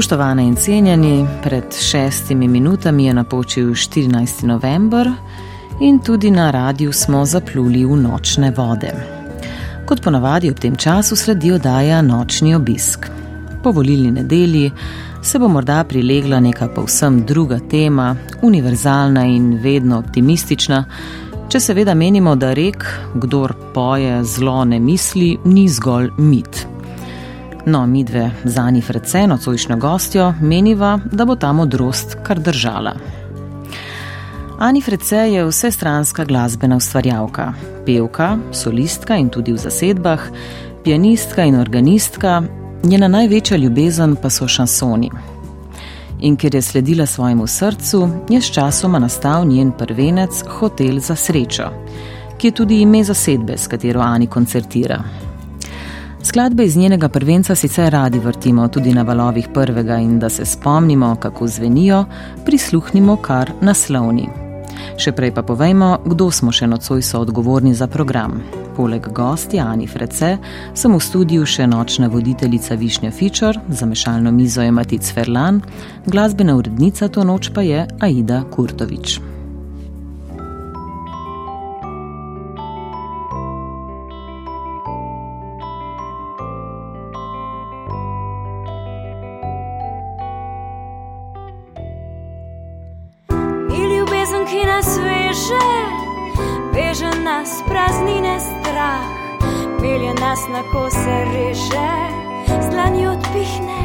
Spoštovane in cenjeni, pred šestimi minutami je napočil 14. november in tudi na radiju smo zapluli v nočne vode. Kot ponavadi ob tem času sledi oddaja Nočni obisk. Po volilni nedelji se bo morda prilegla neka povsem druga tema, univerzalna in vedno optimistična, če seveda menimo, da rek, kdor poje zlo ne misli, ni zgolj mit. No, mi dve z Ani Frece, nocojšnjo gostjo, meniva, da bo ta modrost kar držala. Ani Frece je vsestranska glasbena ustvarjalka, pevka, solistka in tudi v zasedbah, pianistka in organistka, njena največja ljubezen pa so šansoni. In ker je sledila svojemu srcu, je sčasoma nastal njen prvenec Hotel za srečo, ki je tudi ime zasedbe, s katero Ani koncertira. Skladbe iz njenega prvenca sicer radi vrtimo tudi na valovih prvega in da se spomnimo, kako zvenijo, prisluhnimo kar naslovni. Še prej pa povejmo, kdo smo še nocoj so odgovorni za program. Poleg gosti Ani Frece sem v studiu še nočna voditeljica Višnja Fičor, za mešalno mizo je Matic Ferlan, glasbena urednica to noč pa je Aida Kurtovič. Nas na kose reže, zlani odpihne,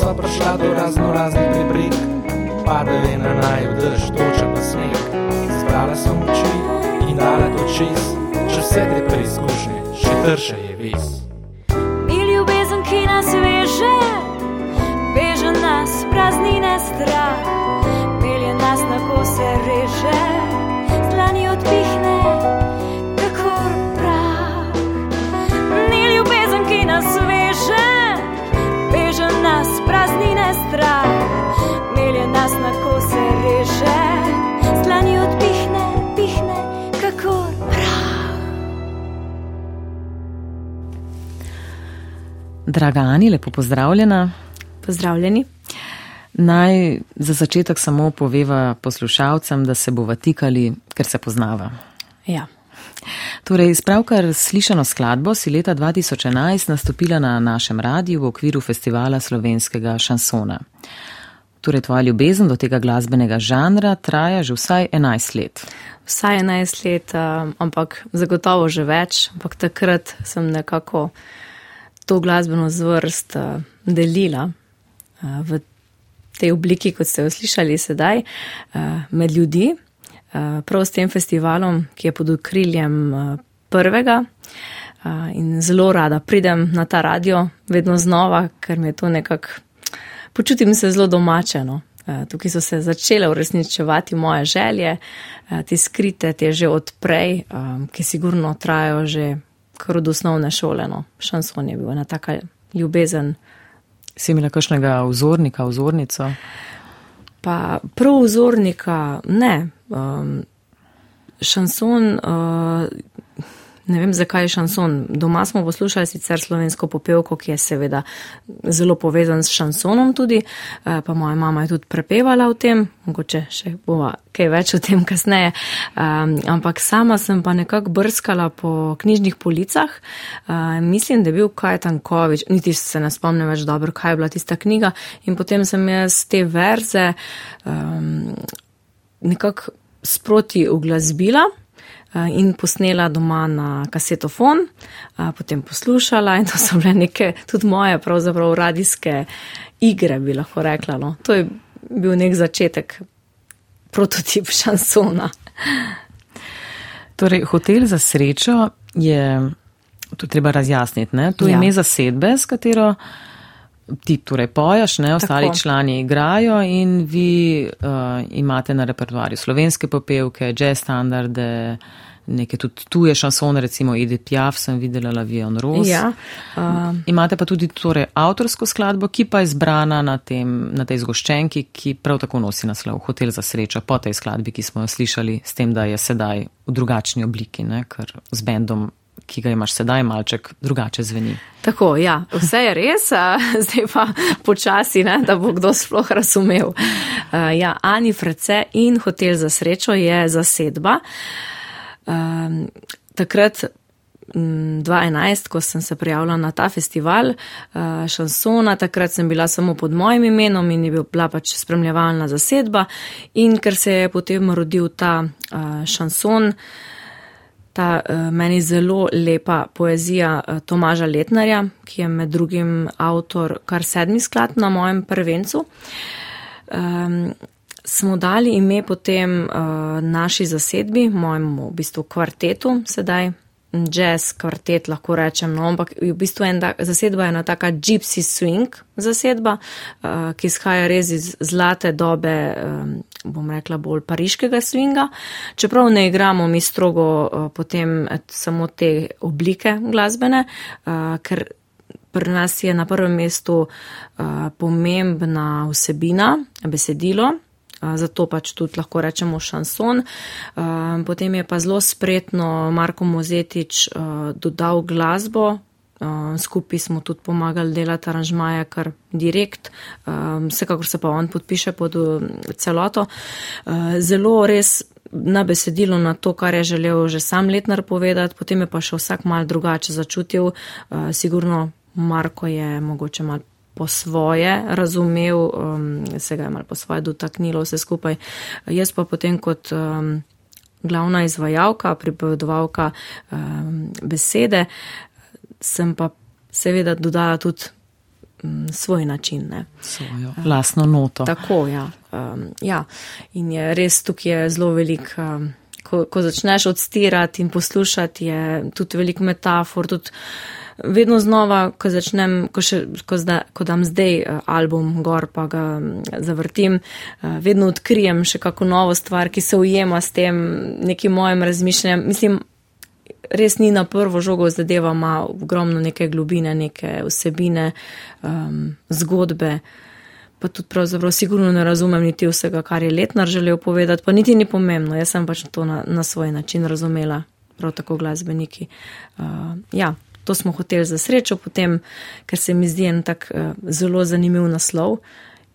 so prišla do razno raznih pribrik, padavina naj vdrž, toča pa sneg. Zbrala sem oči in dala to čist, če vse te preizkušnje, še trše je vis. Ni ljubezen, ki nas veže, veže nas praznine strah, pelje nas na kose reže, Draga Ani, lepo pozdravljena. Pozdravljeni. Naj za začetek samo poveva poslušalcem, da se bova tikali, ker se poznava. Ja. Torej, spravkar slišano skladbo si leta 2011 nastopila na našem radiju v okviru festivala slovenskega šansona. Torej, tvoja ljubezen do tega glasbenega žanra traja že vsaj 11 let. Vsaj 11 let, um, ampak zagotovo že več, ampak takrat sem nekako to glasbeno zvrst uh, delila uh, v tej obliki, kot ste jo slišali sedaj, uh, med ljudi. Prav s tem festivalom, ki je pod okriljem prvega. In zelo rada pridem na ta radio, vedno znova, ker mi je to nekako, počutim se zelo domačeno. Tukaj so se začele uresničevati moje želje, te skrite, te že odprej, ki sigurno trajajo že kar od osnovne šole. No. Šanson je bil ena taka ljubezen. Si imela kakšnega vzornika, vzornico? Pa prav vzornika ne. Um, šanson, uh, ne vem zakaj je šanson. Doma smo poslušali sicer slovensko popevko, ki je seveda zelo povezan s šansonom tudi, uh, pa moja mama je tudi prepevala o tem, mogoče še bova kaj več o tem kasneje. Um, ampak sama sem pa nekako brskala po knjižnih policah. Uh, mislim, da je bil Kajtan Kovič, niti se ne spomnim več dobro, kaj je bila tista knjiga. In potem sem jaz te verze um, nekako sproti uglasbila. In posnela doma na kasetofon, potem poslušala, in to so bile neke tudi moje, pravzaprav radijske igre, bi lahko rekla. No. To je bil nek začetek prototip šansona. Torej, hotel za srečo je, to treba razjasniti, ne? to je Ja. ime zasedbe, s katero ti torej pojaš, ne, ostali Tako. člani igrajo in vi uh, imate na repertoarju slovenske popevke, jazz standarde, neke tudi tuje šansone, recimo Edith Piaf sem videla, La Vie en Rose. Ja, um, Imate pa tudi torej avtorsko skladbo, ki pa je zbrana na, tem, na tej zgoščenki, ki prav tako nosi naslov Hotel za srečo po tej skladbi, ki smo jo slišali, s tem, da je sedaj v drugačni obliki, ne, ker z bendom, ki ga imaš sedaj, malček drugače zveni. tako, ja, vse je res, a, zdaj pa počasi, ne, da bo kdo sploh razumel. Uh, ja, Ani Frece in Hotel za srečo je zasedba. Um, takrat, mm, 2011, ko sem se prijavila na ta festival uh, šansona, takrat sem bila samo pod mojim imenom in je bil- bila pač spremljevalna zasedba. In ker se je potem rodil ta uh, šanson, ta uh, meni zelo lepa poezija uh, Tomaža Letnarja, ki je med drugim avtor kar sedmi sklad na mojem prvencu. Um, smo dali ime potem uh, naši zasedbi, mojemu v bistvu kvartetu sedaj. Jazz kvartet lahko rečem, no, ampak v bistvu ena zasedba je ena taka gypsy swing zasedba, uh, ki izhaja res iz zlate dobe, um, bom rekla, bolj pariškega swinga. Čeprav ne igramo mi strogo uh, potem samo te oblike glasbene, uh, ker pri nas je na prvem mestu uh, pomembna vsebina, besedilo. Zato pač tudi lahko rečemo šanson. Potem je pa zelo spretno Marko Mozetič dodal glasbo. Skupaj smo tudi pomagali delati aranžmaje kar direkt, vsekakor se pa on podpiše pod uh, celoto. Zelo res na besedilo, na to, kar je želel že sam letnar povedati, potem je pa še vsak mal drugače začutil. Sigurno Marko je mogoče mal po svoje razumel, um, se ga je mal po svoje dotaknilo vse skupaj. Jaz pa potem kot um, glavna izvajalka, pripovedovalka um, besede, sem pa seveda dodala tudi m, svoj način. Ne. Svojo lastno noto. Tako, ja. Um, ja. In je res tukaj je zelo velik. Um, Ko, ko začneš odstirati in poslušati, je tudi veliko metafor. Tudi vedno znova, ko začnem, ko, še, ko, zda, ko dam zdaj uh, album gor, pa ga um, zavrtim, uh, vedno odkrijem še kako novo stvar, ki se ujema s tem nekim mojim razmišljanjem. Mislim, res ni na prvo žogo zadeva, ima ogromno neke globine, neke vsebine, um, zgodbe. Pa tudi pravzaprav sigurno ne razumem niti vsega, kar je letnar želel povedati, pa niti ni pomembno, jaz sem pač to na, na svoj način razumela, prav tako glasbeniki. Uh, ja, to smo hoteli za srečo, potem, ker se mi zdi en tak uh, zelo zanimiv naslov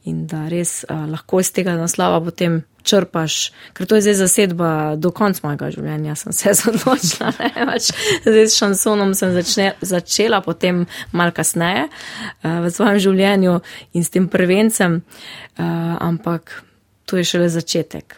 in da res uh, lahko iz tega naslova potem črpaš, ker to je zdaj zasedba do konca mojega življenja, sem se odločila. Pač zdaj s šansonom sem začne, začela, potem mal kasneje uh, v svojem življenju in s tem prvencem, uh, ampak to je šele začetek.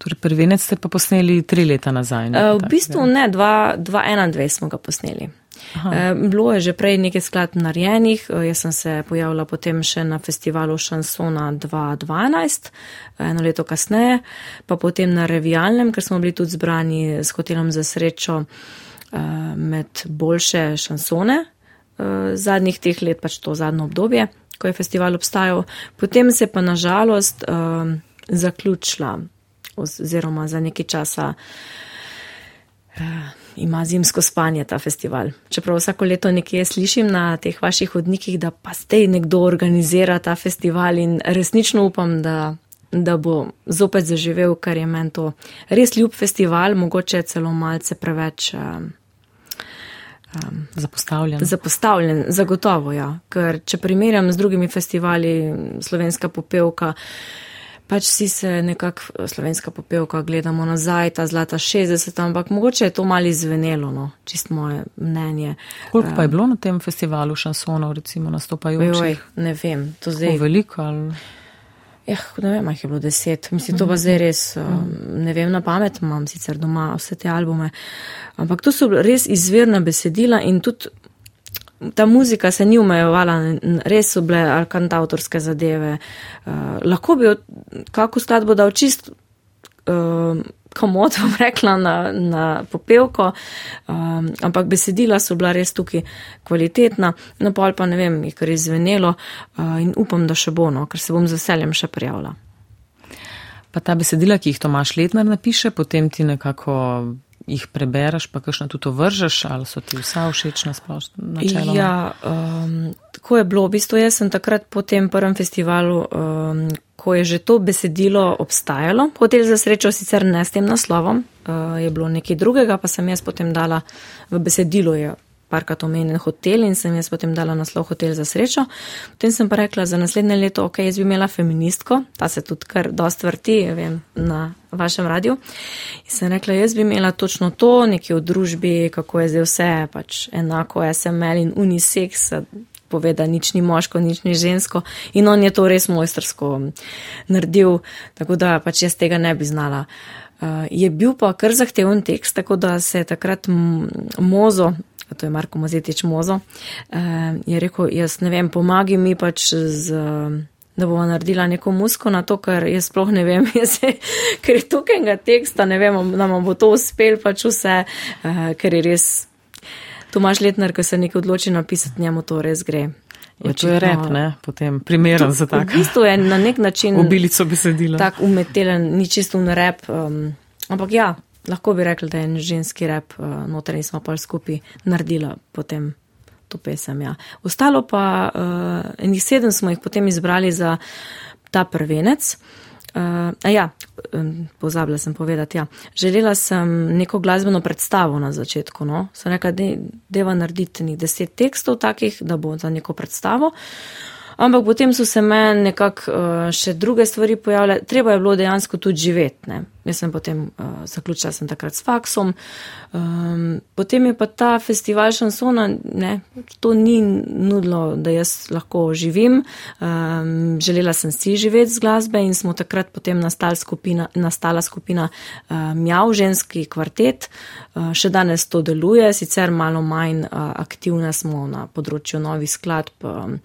Torej, prvenec ste pa posneli tri leta nazaj. Ne, uh, v bistvu ne, 2021 smo ga posneli. Aha. Bilo je že prej nekaj skladb narejenih, jaz sem se pojavila potem še na festivalu Šansona 2012, eno leto kasneje, pa potem na revijalnem, ker smo bili tudi zbrani s hotelom za srečo med boljše šansone zadnjih teh let, pač to zadnjo obdobje, ko je festival obstajal. Potem se pa nažalost zaključila oziroma za nekaj časa ima zimsko spanje ta festival. Čeprav vsako leto nekje slišim na teh vaših hodnikih, da pa ste nekdo organizira ta festival in resnično upam, da, da bo zopet zaživel, ker je meni to res ljub festival, mogoče celo malce preveč. Um, Um, zapostavljen. Zapostavljen, zagotovo, ja. Ker če primerjam z drugimi festivali, slovenska popevka, pač si se nekako slovenska popevka gledamo nazaj, ta zlata 60, ampak mogoče je to mali zvenelo, no, čist moje mnenje. Koliko pa je bilo na tem festivalu šansonov, recimo, nastopajočih? Ne vem, to zdaj. Veliko ali? Eh, ne vem, jih je bilo deset. Mislim, to pa zdaj res, um, ne vem, na pamet imam sicer doma vse te albume. Ampak to so res izvirna besedila in tudi ta muzika se ni omejevala, res so bile alkantautorske zadeve. Uh, lahko bi kako skladbo dal čist uh, komod, bom rekla, na, na popevko, um, ampak besedila so bila res tukaj kvalitetna, no ali pa ne vem, je kar izvenelo uh, in upam, da še bo, no, ker se bom z veseljem še prijavila. Pa ta besedila, ki jih Tomaš Letnar napiše, potem ti nekako jih prebereš, pa kakšno tudi vržeš, ali so ti vsa všeč na splošno? Ja, um, tako je bilo. V bistvu jaz sem takrat po tem prvem festivalu, um, ko je že to besedilo obstajalo, hotel za srečo sicer ne s tem naslovom, uh, je bilo nekaj drugega, pa sem jaz potem dala v besedilo, je parkrat omenjen hotel in sem jaz potem dala naslov Hotel za srečo. Potem sem pa rekla za naslednje leto, ok, jaz bi imela feministko, ta se tudi kar dost vrti, vem, na vašem radiju. In sem rekla, jaz bi imela točno to, nekje v družbi, kako je zdaj vse, pač enako SML in unisex, poveda, nič ni moško, nič ni žensko. In on je to res mojstrsko naredil, tako da pač jaz tega ne bi znala. Uh, je bil pa kar zahteven tekst, tako da se je takrat mozo to je Marko Mozetič Mozo, eh, je rekel, jaz ne vem, pomagi mi pač z, da bomo naredila neko musko na to, ker jaz sploh ne vem, se, ker je tukajnega teksta, ne vem, nam bo to uspel pač vse, eh, ker je res Tomaš Letnar, ko se nekaj odloči napisati, njemu to res gre. Je to je rep, ne, potem primeren za tak. V bistvu je na nek način. Obilico besedila. Tak umetelen, ni čisto un rep, um, ampak ja, lahko bi rekli, da je en ženski rep, uh, noter in smo pa skupaj naredila potem to pesem. Ja. Ostalo pa, uh, enih sedem smo jih potem izbrali za ta prvenec. Uh, ja, um, pozabila sem povedati, ja. Želela sem neko glasbeno predstavo na začetku, no. Sem rekla, da deva narediti ni deset tekstov takih, da bo za neko predstavo. Ampak potem so se meni nekako uh, še druge stvari pojavile. Treba je bilo dejansko tudi živeti. Ne? Jaz sem potem uh, zaključila sem takrat s faksom. Um, potem je pa ta festival šansona, ne, to ni nudilo, da jaz lahko živim. Um, želela sem si živeti z glasbe in smo takrat potem nastala skupina, nastala skupina uh, Mjav, ženski kvartet. Uh, še danes to deluje, sicer malo manj uh, aktivna smo na področju novih skladb. Um,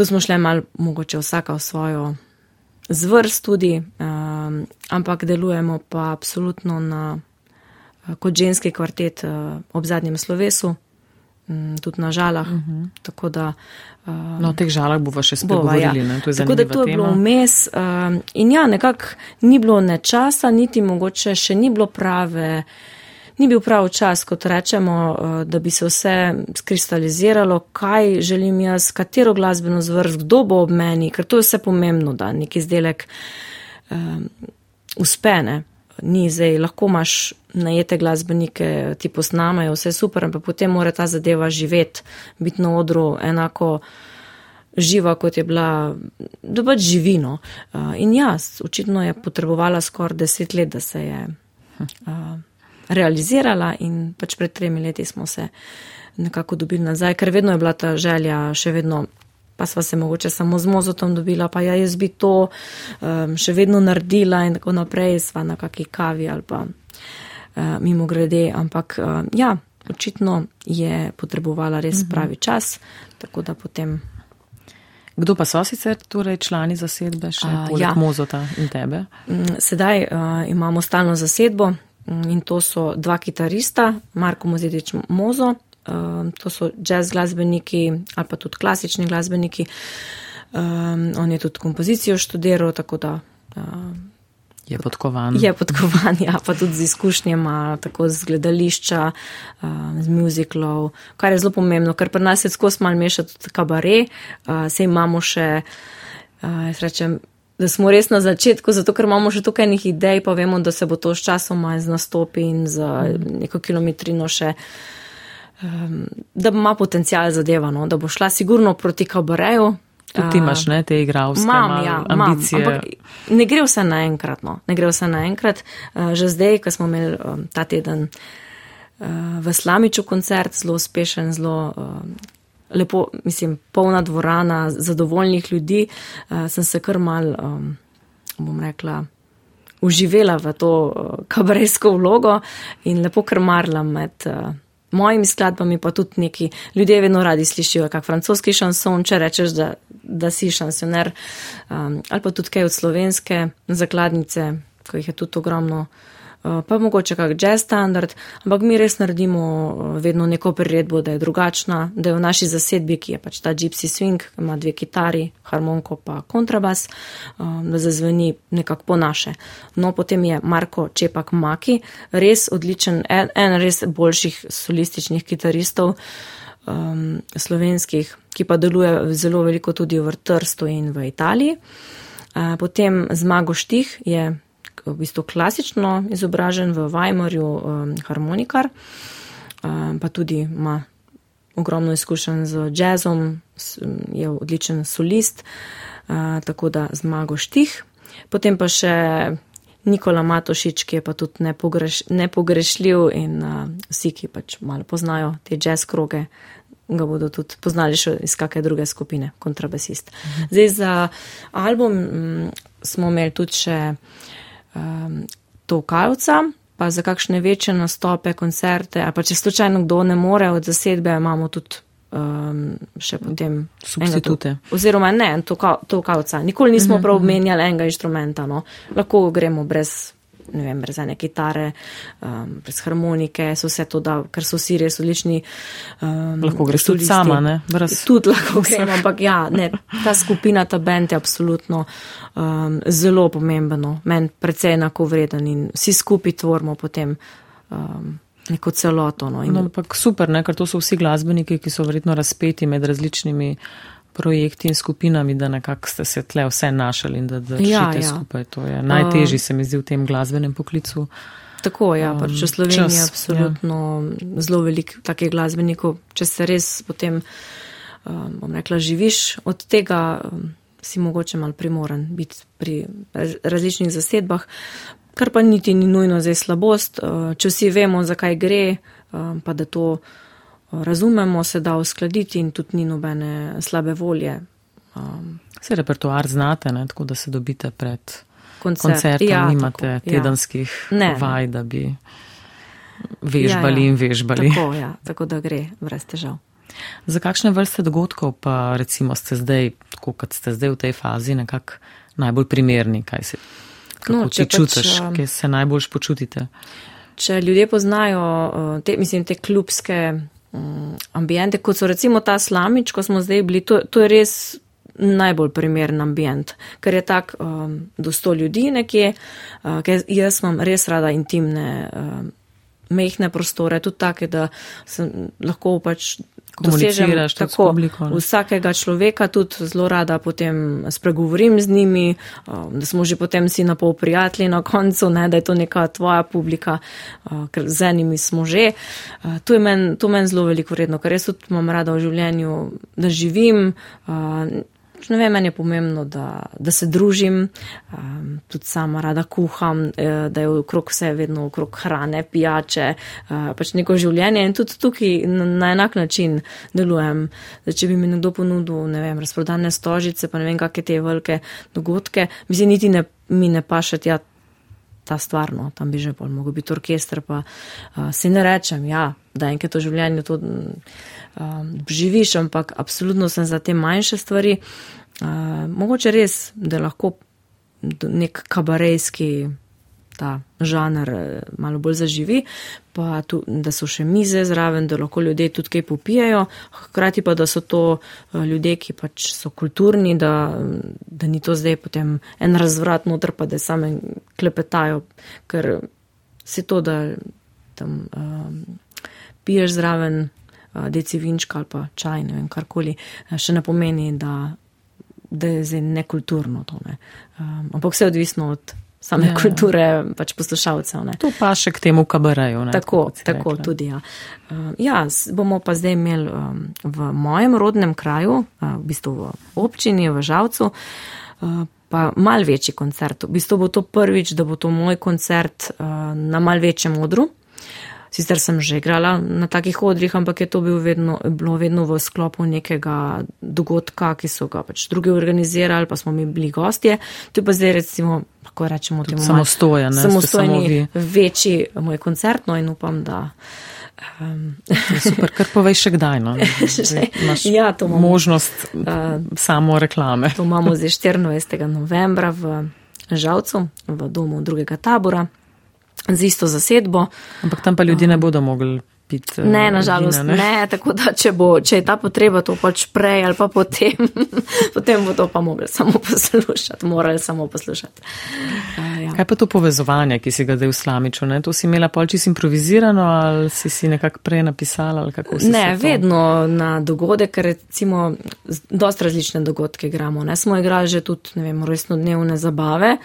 tu smo šli malo, mogoče vsaka v svojo zvrst tudi, um, ampak delujemo pa absolutno na, uh, kot ženski kvartet uh, ob zadnjem slovesu, um, tudi na žalah. Uh Mhm. -huh. Tako da. Um, no, o teh žalah bova še spregovorili. Ja. Ne, to tako da to je bilo vmes. Um, in ja, nekako ni bilo ne časa, niti mogoče še ni bilo prave ni bil prav čas, kot rečemo, eh, da bi se vse skristaliziralo, kaj želim jaz, katero glasbeno zvrst, kdo bo ob meni, ker to je vse pomembno, da neki izdelek um, uspene. Ni zdaj, lahko imaš najete glasbenike, ti posnamajo, vse super, ampak potem mora ta zadeva živeti, biti na odru enako živa, kot je bila, da pač živino. Uh, in jaz, očitno je potrebovala skoraj deset let, da se je. Uh, realizirala in pač pred tremi leti smo se nekako dobili nazaj, ker vedno je bila ta želja, še vedno, pa sva se mogoče samo z mozotom dobila, pa ja, jaz bi to um, še vedno naredila in tako naprej, sva na kaki kavi ali pa uh, mimo grede, ampak uh, ja, očitno je potrebovala res mhm. pravi čas, tako da potem. Kdo pa so sicer torej člani zasedbe, še uh, poleg ja. Mozota in tebe? Sedaj uh, imamo stalno zasedbo, in to so dva kitarista, Marko Mozetič Mozo, um, to so jazz glasbeniki ali pa tudi klasični glasbeniki. Um, on je tudi kompozicijo študiral, tako da. Um, Je podkovan. Je podkovan, ja, pa tudi z izkušnjama, tako z gledališča, z muziklov, kar je zelo pomembno, ker pri nas je skozi mal mešati tudi kabare, sej imamo še, jaz rečem, da smo res na začetku, zato ker imamo še tukaj nekaj idej, pa vemo, da se bo to s časoma z nastopi in z neko kilometrino še, um, da ima potencial zadevano, da bo šla sigurno proti kabareju. Tudi ti imaš, ne, te igravske imam, ja, ambicije. Ampak ne gre vse naenkrat, no, ne gre vse naenkrat. Uh, že zdaj, ko smo imeli um, ta teden uh, v Slamiču koncert, zelo uspešen, zelo. Uh, lepo, mislim, polna dvorana, zadovoljnih ljudi, uh, sem se kar mal, um, bom rekla, uživela v to uh, kabarejsko vlogo in lepo krmarla med. Uh, Mojimi skladbami pa tudi neki ljudje vedno radi slišijo, kak francoski šanson, če rečeš, da, da si šansoner, um, ali pa tudi kaj od slovenske zakladnice, ko jih je tudi ogromno. Eh, pa mogoče kak jazz standard, ampak mi res naredimo eh, vedno neko priredbo, da je drugačna, da je v naši zasedbi, ki je pač ta gypsy swing, ima dve kitari, harmonko pa kontrabas, eh, da zazveni nekako po naše. No, potem je Marko Čepak Maki, res odličen, en, en res boljših solističnih kitaristov. Um, slovenskih, ki pa deluje zelo veliko tudi v Trstu in v Italiji. Uh, potem Zmago Štih je v bistvu klasično izobražen v Weimarju um, harmonikar, um, pa tudi ima ogromno izkušenj z jazzom, je odličen solist, uh, tako da zmago štih. Potem pa še Nikola Matošič, ki je pa tudi nepogreš, nepogrešljiv in uh, vsi, ki pač malo poznajo te jazz kroge, ga bodo tudi poznali še iz kakšne druge skupine, kontrabasist. Mhm. Zdaj za album m, smo imeli tudi še um, Tokavca, pa za kakšne večje nastope, koncerte, ali pa če slučajno kdo ne more od zasedbe, imamo tudi um, še potem substitute. Oziroma ne, Tokavca. Nikoli nismo prav obmenjali enega inštrumenta, no. lahko gremo brez ne vem, brez ene kitare, um, brez harmonike, so vse to, da, ker so vsi res odlični. Um, lahko greš tudi sama, ne? Brez... Tudi lahko grem, ampak ja, ne, ta skupina, ta bend je absolutno um, zelo pomembno, meni precej enako vreden in vsi skupaj tvorimo potem. Um, Neko celoto. No, in... no, super, ne, ker to so vsi glasbeniki, ki so verjetno razpeti med različnimi projekti in skupinami, da nekako ste se tle vse našli in da držite ja, ja. skupaj. To je najtežji, se mi zdi, v tem glasbenem poklicu. Tako ja, pač v Sloveniji je absolutno ja. zelo veliko takih glasbenikov, če se res potem um, bom rekla, živiš od tega, um, si mogoče mal primoren biti pri različnih zasedbah, kar pa niti ni nujno zdaj slabost, uh, če vsi vemo, zakaj gre, um, pa da to razumemo, se da uskladiti in tudi ni nobene slabe volje. Um, Se repertoar znate, ne, tako da se dobite pred koncert. koncertom, ja, nimate tako, tedenskih ja. ne, vaj, da bi vežbali ja, ja. in vežbali. Tako, ja, tako da gre brez težav. Za kakšne vrste dogodkov pa recimo ste zdaj, tako kot ste zdaj v tej fazi, nekako najbolj primerni, kaj se, kako no, ti čutiš, pač, kje se najbolj počutite? Če ljudje poznajo uh, te, mislim, te klubske um, ambijente, kot so recimo ta slamič, ko smo zdaj bili, to, to je res najbolj primeren ambijent, ker je tak um, do sto ljudi nekje, uh, ker jaz imam res rada intimne. Um, Mehne prostore, tudi take, da sem lahko pač dosežem tako publiko, vsakega človeka, tudi zelo rada potem spregovorim z njimi, um, da smo že potem si na pol prijatelji na koncu, ne, da je to neka tvoja publika, uh, ker z enimi smo že. Uh, to je meni men zelo veliko vredno, ker jaz tudi imam rada v življenju, da živim. Uh, Ne vem, meni je pomembno, da, da se družim, um, tudi sama rada kuham, eh, da je okrog vse vedno okrog hrane, pijače, uh, pač neko življenje in tudi tukaj na, na enak način delujem. Da, če bi mi nekdo ponudil, ne vem, razprodane stožice, pa ne vem, kakšne te velike dogodke, mislim, niti ne, mi ne pašati, ja, ta stvar, no, tam bi že bolj mogel biti orkester, pa uh, si ne rečem, ja, da enkrat v življenju to um, živiš, ampak absolutno sem za te manjše stvari. Uh, mogoče res, da lahko nek kabarejski ta žanr eh, malo bolj zaživi, pa tu, da so še mize zraven, da lahko ljudje tudi kaj popijajo, hkrati pa, da so to eh, ljudje, ki pač so kulturni, da, da ni to zdaj potem en razvrat noter, pa da same klepetajo, ker se to, da tam um, piješ zraven deci vinčka ali pa čaj, ne vem, karkoli, še ne pomeni, da, da je zdaj nekulturno to. Ne. Um, ampak vse odvisno od same ja, ja. kulture ja. pač poslušalcev. Ne. To pa še k temu kabaraju. Ne, tako, tako tudi, ja. Uh, ja, bomo pa zdaj imeli um, v mojem rodnem kraju, uh, v bistvu v občini, v Žavcu, uh, pa mal večji koncert. V bistvu bo to prvič, da bo to moj koncert uh, na mal večjem odru. Sicer sem že igrala na takih odrih, ampak je to bil vedno, bilo vedno v sklopu nekega dogodka, ki so ga pač drugi organizirali, pa smo mi bili gostje. To je pa zdaj recimo, lahko rečemo, temu samostojen, samostojni večji moj koncert, no in upam, da. Um, super, kar povej še kdaj. No? ja, to imamo. Možnost uh, samo reklame. to imamo zdaj 24. novembra v Žalcu, v domu drugega tabora z isto zasedbo. Ampak tam pa ljudje ne bodo mogli piti. Ne, eh, nažalost ne. ne. Tako da, če, bo, če je ta potreba, to pač prej ali pa potem, potem bo to pa mogli samo poslušati, morali samo poslušati. Uh, ja. Kaj pa to povezovanje, ki si ga zdaj v Slamiču? Ne? To si imela pol čisto improvizirano ali si si nekako prej napisala? Ne, vedno na dogodek, ker recimo dost različne dogodke igramo. Ne? Smo igrali že tudi, ne vem, resno dnevne zabave,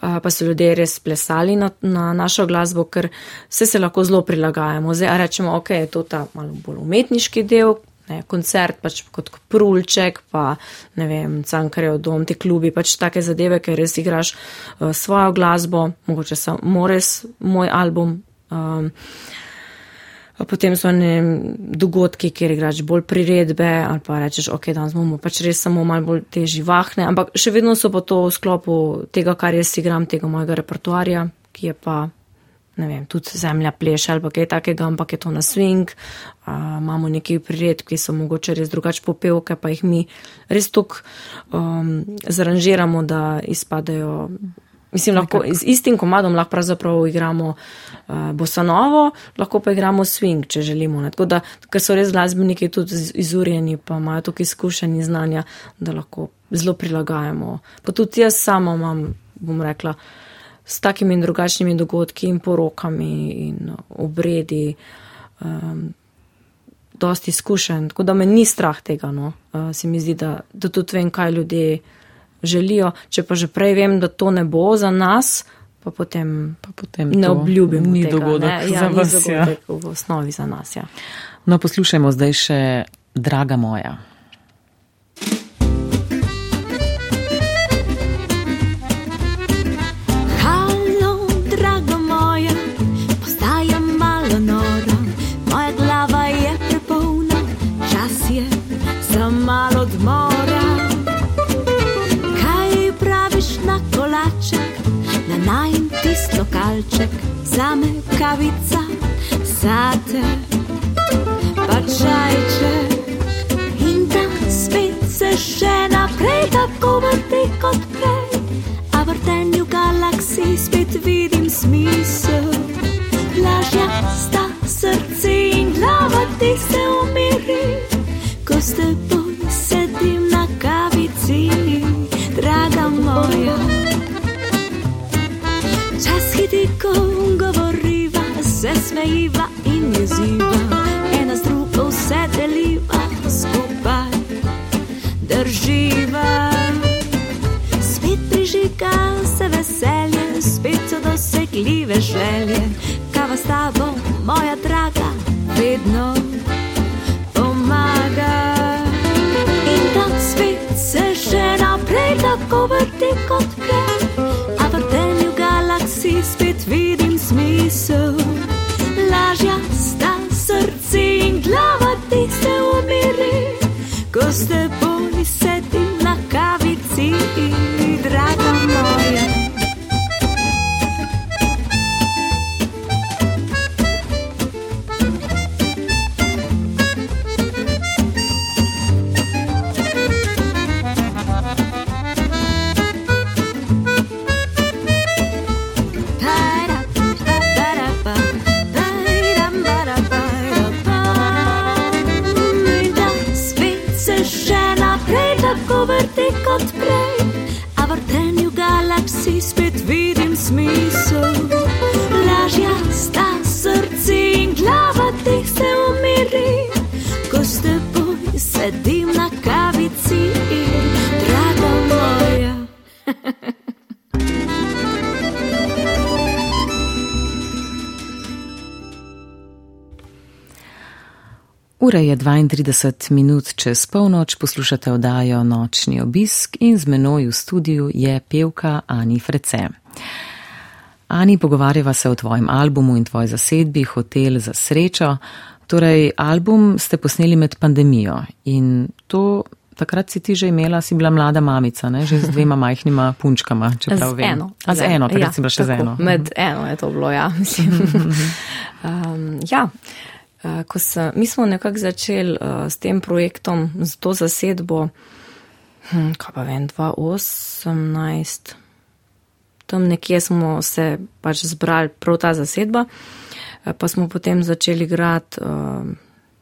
pa so ljudje res plesali na, na našo glasbo, ker vse se lahko zelo prilagajamo. Zdaj, rečemo, ok, je to ta malo bolj umetniški del, ne, koncert pač kot prulček, pa ne vem, cankarjev dom, ti klubi, pač take zadeve, ker res igraš uh, svojo glasbo, mogoče samo res moj album. Um, Potem so ne dogodki, kjer igraš bolj priredbe ali pa rečeš, ok, danes bomo pač res samo malo bolj te živahne, ampak še vedno so pa to v sklopu tega, kar jaz igram, tega mojega repertoarja, ki je pa ne vem, tudi zemlja pleše ali kaj takega, ampak je to na swing. Uh, imamo nekaj prired, ki so mogoče res drugače popevke, pa jih mi res tok um, zaranžiramo, da izpadejo. Mislim, lahko z istim komadom lahko pravzaprav igramo uh, bosanovo, lahko pa igramo swing, če želimo. Tako da, ker so res glasbeniki tudi izurjeni, pa imajo tukaj izkušenj in znanja, da lahko zelo prilagajamo. Pa tudi jaz sama imam, bom rekla, uh, s takimi in drugačnimi dogodki in porokami in obredi. Um, dosti izkušen, tako da me ni strah tega. No. Uh, se mi zdi, da, da tudi vem, kaj ljudje želijo. Če pa že prej vem, da to ne bo za nas, pa potem, pa potem ne obljubim. Ni tega, dogodek ne? Ja, za vas. Ni ja. dogodek ja. v osnovi za nas. Ja. No, poslušajmo zdaj še, draga moja. Čist lokalček, zame kavica, zate pa čajček. In ta svet se še naprej tako vrti kot prej, a vrtenju galaksij spet vidim Ura je 32 minut čez polnoč, poslušate oddajo Nočni obisk in z menoj v studiu je pevka Ani Frece. Ani, pogovarjava se o tvojem albumu in tvoji zasedbi Hotel za srečo. Torej, album ste posneli med pandemijo in to takrat si ti že imela, si bila mlada mamica, ne? že z dvema majhnima punčkama, če prav Z vem. eno. A z eno, takrat si bila še z tako, eno. Med eno je to bilo, ja. mislim. um, ja. Uh, ko sem, mi smo nekako začeli uh, s tem projektom, z to zasedbo, hm, kaj pa vem, 2018, tam nekje smo se pač zbrali prav ta zasedba, uh, pa smo potem začeli igrati uh,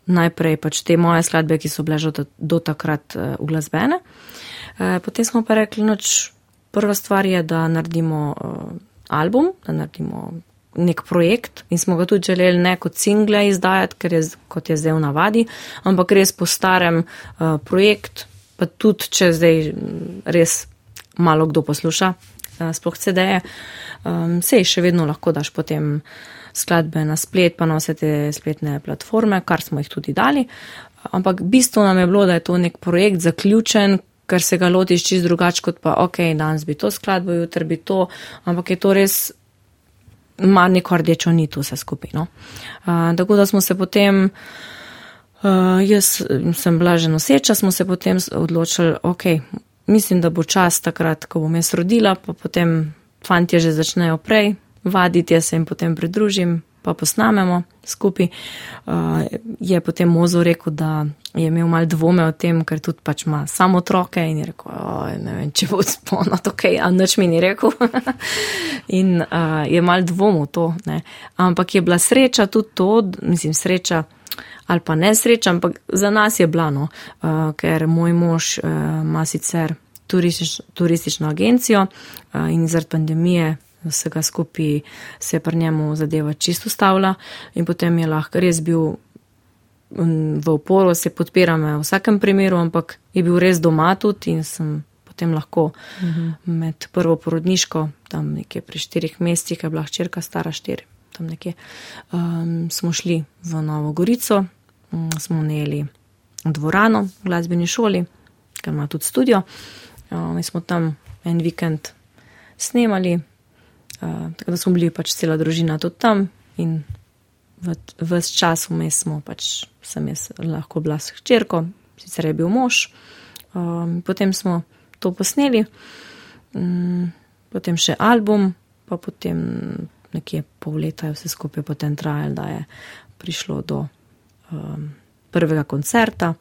najprej pač te moje skladbe, ki so bile že do, do takrat uh, uglasbene. Uh, potem smo pa rekli, noč, prva stvar je, da naredimo uh, album, da naredimo nek projekt in smo ga tudi želeli ne kot single izdajati, ker je, kot je zdaj v navadi, ampak res po starem uh, projekt, pa tudi če zdaj mm, res malo kdo posluša, uh, sploh CD-je, um, sej še vedno lahko daš potem skladbe na splet, pa na vse te spletne platforme, kar smo jih tudi dali. Ampak bistvo nam je bilo, da je to nek projekt zaključen, ker se ga lotiš čist drugače kot pa, ok, danes bi to skladbo, jutri bi to, ampak je to res ima neko rdečo nit vse skupaj. No. Uh, tako da smo se potem, uh, jaz sem bila že noseča, smo se potem odločili, ok, mislim, da bo čas takrat, ko bom jaz rodila, pa potem fantje že začnejo prej vaditi, jaz se jim potem pridružim, pa posnamemo skupaj. Uh, je potem Mozo rekel, da je imel mal dvome o tem, ker tudi pač ima samo otroke in je rekel, "Oj, ne vem, če bo spolno, to kaj, a nič mi ni rekel. in uh, je mal dvom v to, ne. Ampak je bila sreča tudi to, mislim, sreča ali pa nesreča, ampak za nas je blano, uh, ker moj mož uh, ima sicer turistič, turistično agencijo uh, in zaradi pandemije vsega skupaj se je pri njemu zadeva čisto stavila in potem je lahko res bil mm, v oporu, se podpirame v vsakem primeru, ampak je bil res doma tudi in sem potem lahko uh -huh. med prvo porodniško, tam nekje pri štirih mesecih, je bila hčerka stara štiri, tam nekje, um, smo šli v Novo Gorico, um, smo najeli dvorano v glasbeni šoli, ker ima tudi studio. Um, in smo tam en vikend snemali, uh, tako da smo bili pač cela družina tudi tam in v vse čas vmes smo pač, sem jaz lahko bila s hčerko, sicer je bil mož. Um, potem smo to posneli, um, potem še album, pa potem nekje pol leta je vse skupaj potem trajalo, da je prišlo do um, prvega koncerta,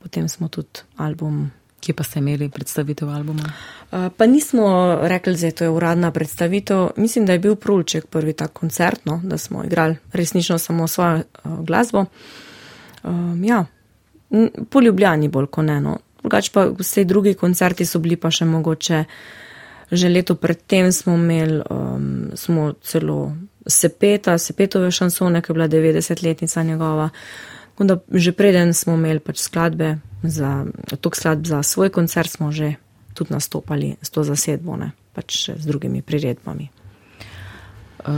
potem smo tudi album. Kje pa ste imeli predstavitev albuma? Uh, pa nismo rekli, da je to uradna predstavitev. Mislim, da je bil Prulček prvi tak koncert, no, da smo igrali resnično samo svojo uh, glasbo. Um, ja, po Ljubljani bolj kot eno. Drugač pa vse drugi koncerti so bili pa še mogoče. Že leto predtem smo imeli, um, smo celo sepeta, sepetove šansone, ki je bila 90-letnica njegova. Da že preden smo imeli pač skladbe, za, tok skladb za svoj koncert smo že tudi nastopali s to zasedbo, ne, pač z drugimi priredbami.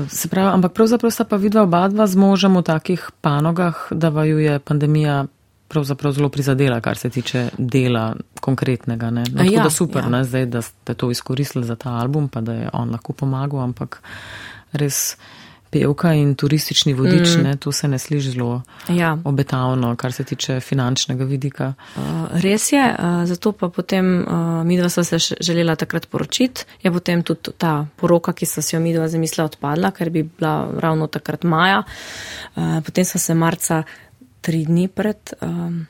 Se pravi, ampak pravzaprav sta pa vidva oba dva z možem v takih panogah, da vaju je pandemija pravzaprav zelo prizadela, kar se tiče dela konkretnega. Ne? No, ja, da super, ja. ne, zdaj, da ste to izkoristili za ta album, pa da je on lahko pomagal, ampak res pevka in turistični vodič, mm. ne, to se ne sliši zelo ja. obetavno, kar se tiče finančnega vidika. Uh, res je, uh, zato pa potem uh, midva sva se želela takrat poročiti, je potem tudi ta poroka, ki so si jo midva zamislila, odpadla, ker bi bila ravno takrat maja. Uh, potem sva se marca tri dni pred um,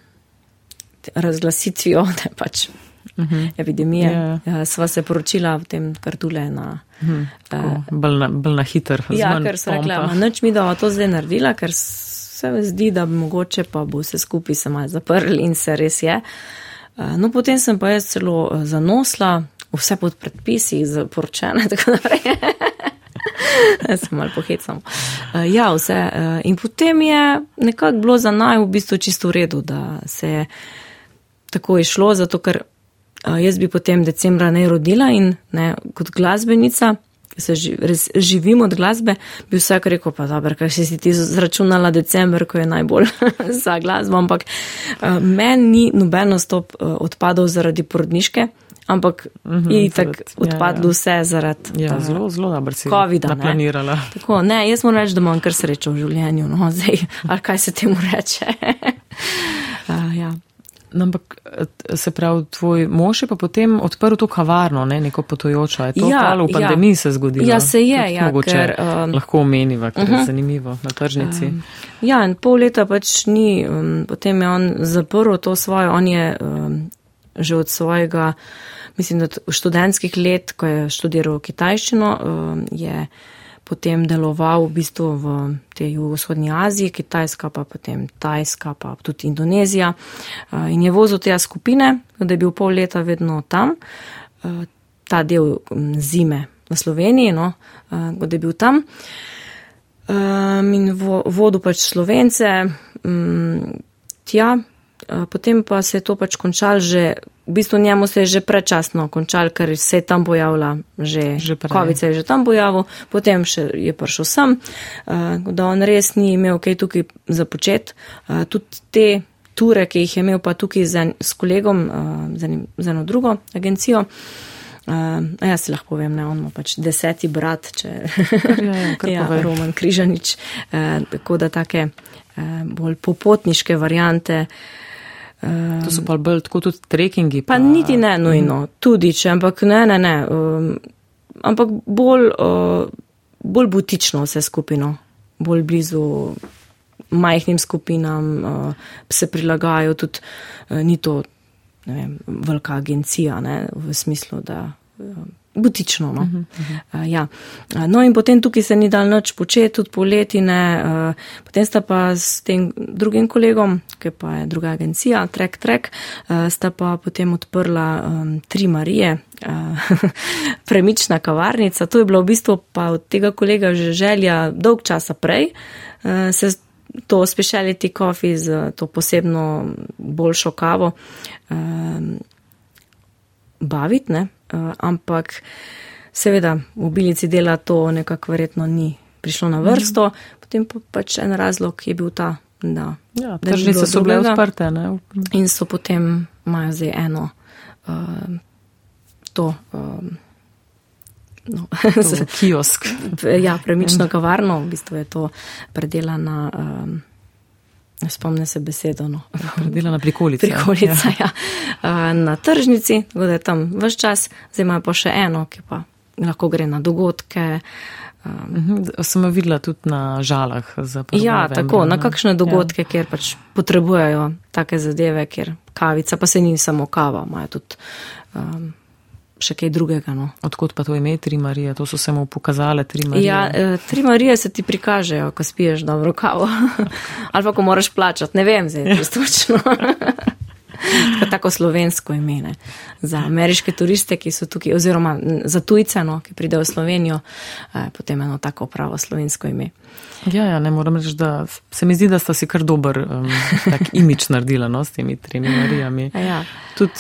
razglasitvijo, da je pač uh mhm. -huh. epidemija, yeah. Ja. Ja, sva se poročila v tem kartule na. Uh -huh. uh, bolj, na, bolj na hiter. Ja, ker so rekla, noč mi, da bo to zdaj naredila, ker se zdi, da mogoče pa bo se skupaj se malo zaprli in se res je. Uh, no, potem sem pa jaz celo uh, zanosla, vse pod predpisi, zaporočene, tako naprej. Sem malo pohecam. Uh, ja, vse. Uh, in potem je nekako bilo za naj v bistvu čisto v redu, da se je tako išlo, zato ker uh, jaz bi potem decembra ne rodila in ne, kot glasbenica. Se ži, res živim od glasbe, bi vsak rekel, pa dobro, kaj si ti zračunala decembr, ko je najbolj za glasbo, ampak uh, meni ni nobeno stop uh, odpadov zaradi porodniške, ampak mm -hmm, tako odpadlo ja, ja. vse zaradi ja, zelo, zelo dobro si COVID-a. Planirala. Tako, ne, jaz moram reči, da imam kar srečo v življenju, no, zdaj, ali kaj se temu reče. uh, ja. Ampak se pravi, tvoj mož je pa potem odprl to kavarno, ne, neko potojočo. Je to ja, v pandemiji ja. se zgodilo? Ja, se je, ja. Mogoče ker, um, lahko omeniva, ker uh -huh. je mhm. zanimivo na tržnici. Um, ja, in pol leta pač ni, um, potem je on zaprl to svoje, on je um, že od svojega, mislim, da v študentskih let, ko je študiral kitajščino, um, je potem deloval v bistvu v tej jugovzhodni Aziji, Kitajska pa potem Tajska pa tudi Indonezija uh, in je vozil te skupine, da je bil pol leta vedno tam, uh, ta del um, zime v Sloveniji, no, da je bil tam. Um, in vo, vodu pač slovence, um, tja, Eh, potem pa se je to pač končalo že, v bistvu njemu se je že prečasno končalo, ker se je tam pojavila, že, že COVID se je že tam pojavil, potem še je prišel sem, eh, da on res ni imel kaj tukaj započeti. Eh, tudi te ture, ki jih je imel pa tukaj z, s kolegom, z eno drugo agencijo. Uh, jaz si lahko povem, ne, on ima pač deseti brat, če je ja, ja, Roman Križanič, uh, tako da take uh, bolj popotniške variante uh, To so pa bolj tako tudi trekkingi. Pa, pa niti ne nujno, mm. tudi če, ampak ne, ne, ne. Um, ampak bolj, uh, bolj butično vse skupino, bolj blizu majhnim skupinam, uh, se prilagajajo tudi, uh, ni to, vem, velika agencija, ne, v smislu, da. Uh, butično. No. Uh -huh, uh -huh. Uh, ja. no, in potem tukaj se ni dal noč početi, tudi poleti ne. Uh, potem sta pa s tem drugim kolegom, ki pa je druga agencija, Trek Trek, uh, sta pa potem odprla um, tri Marije. Premična kavarnica, to je bilo v bistvu pa od tega kolega že želja dolg časa prej, se to speciality coffee z to posebno boljšo kavo baviti, ne, ampak seveda v obilici dela to nekako verjetno ni prišlo na vrsto, mm. potem pa pač en razlog je bil ta, da. Ja, tržnice so bile odprte, ne? In so potem imajo zdaj eno uh, to. Um, No, kiosk. ja, premično kavarno, v bistvu je to predelana. Um, Spomne se besedo. No. Dela na prikolici. Prikolica, ja. ja. Na tržnici, tako da je tam vse čas, zdaj ima pa še eno, ki pa lahko gre na dogodke. Mhm, Sem jo videla tudi na žalah za prvo. Ja, novembra, tako, na ne. kakšne Ja. dogodke, kjer pač potrebujejo take zadeve, kjer kavica, pa se ni samo kava, imajo tudi um, še kaj drugega. No. Odkot pa to ime Tri Marije? To so se mu pokazale Tri Marije. Ja, eh, tri Marije se ti prikažejo, ko spiješ dobro kavo. Ali pa ko moraš plačati, ne vem, zdaj čisto točno. Tako- slovensko ime ne. za ameriške turiste, ki so tukaj, oziroma za tujce, no, ki pridejo v Slovenijo, eh, potem eno tako pravo slovensko ime. Ja, ja, ne moram reči, da se mi zdi, da sta si kar dober um, tak imič naredila no, s temi tremi Marijami. Ja. Tudi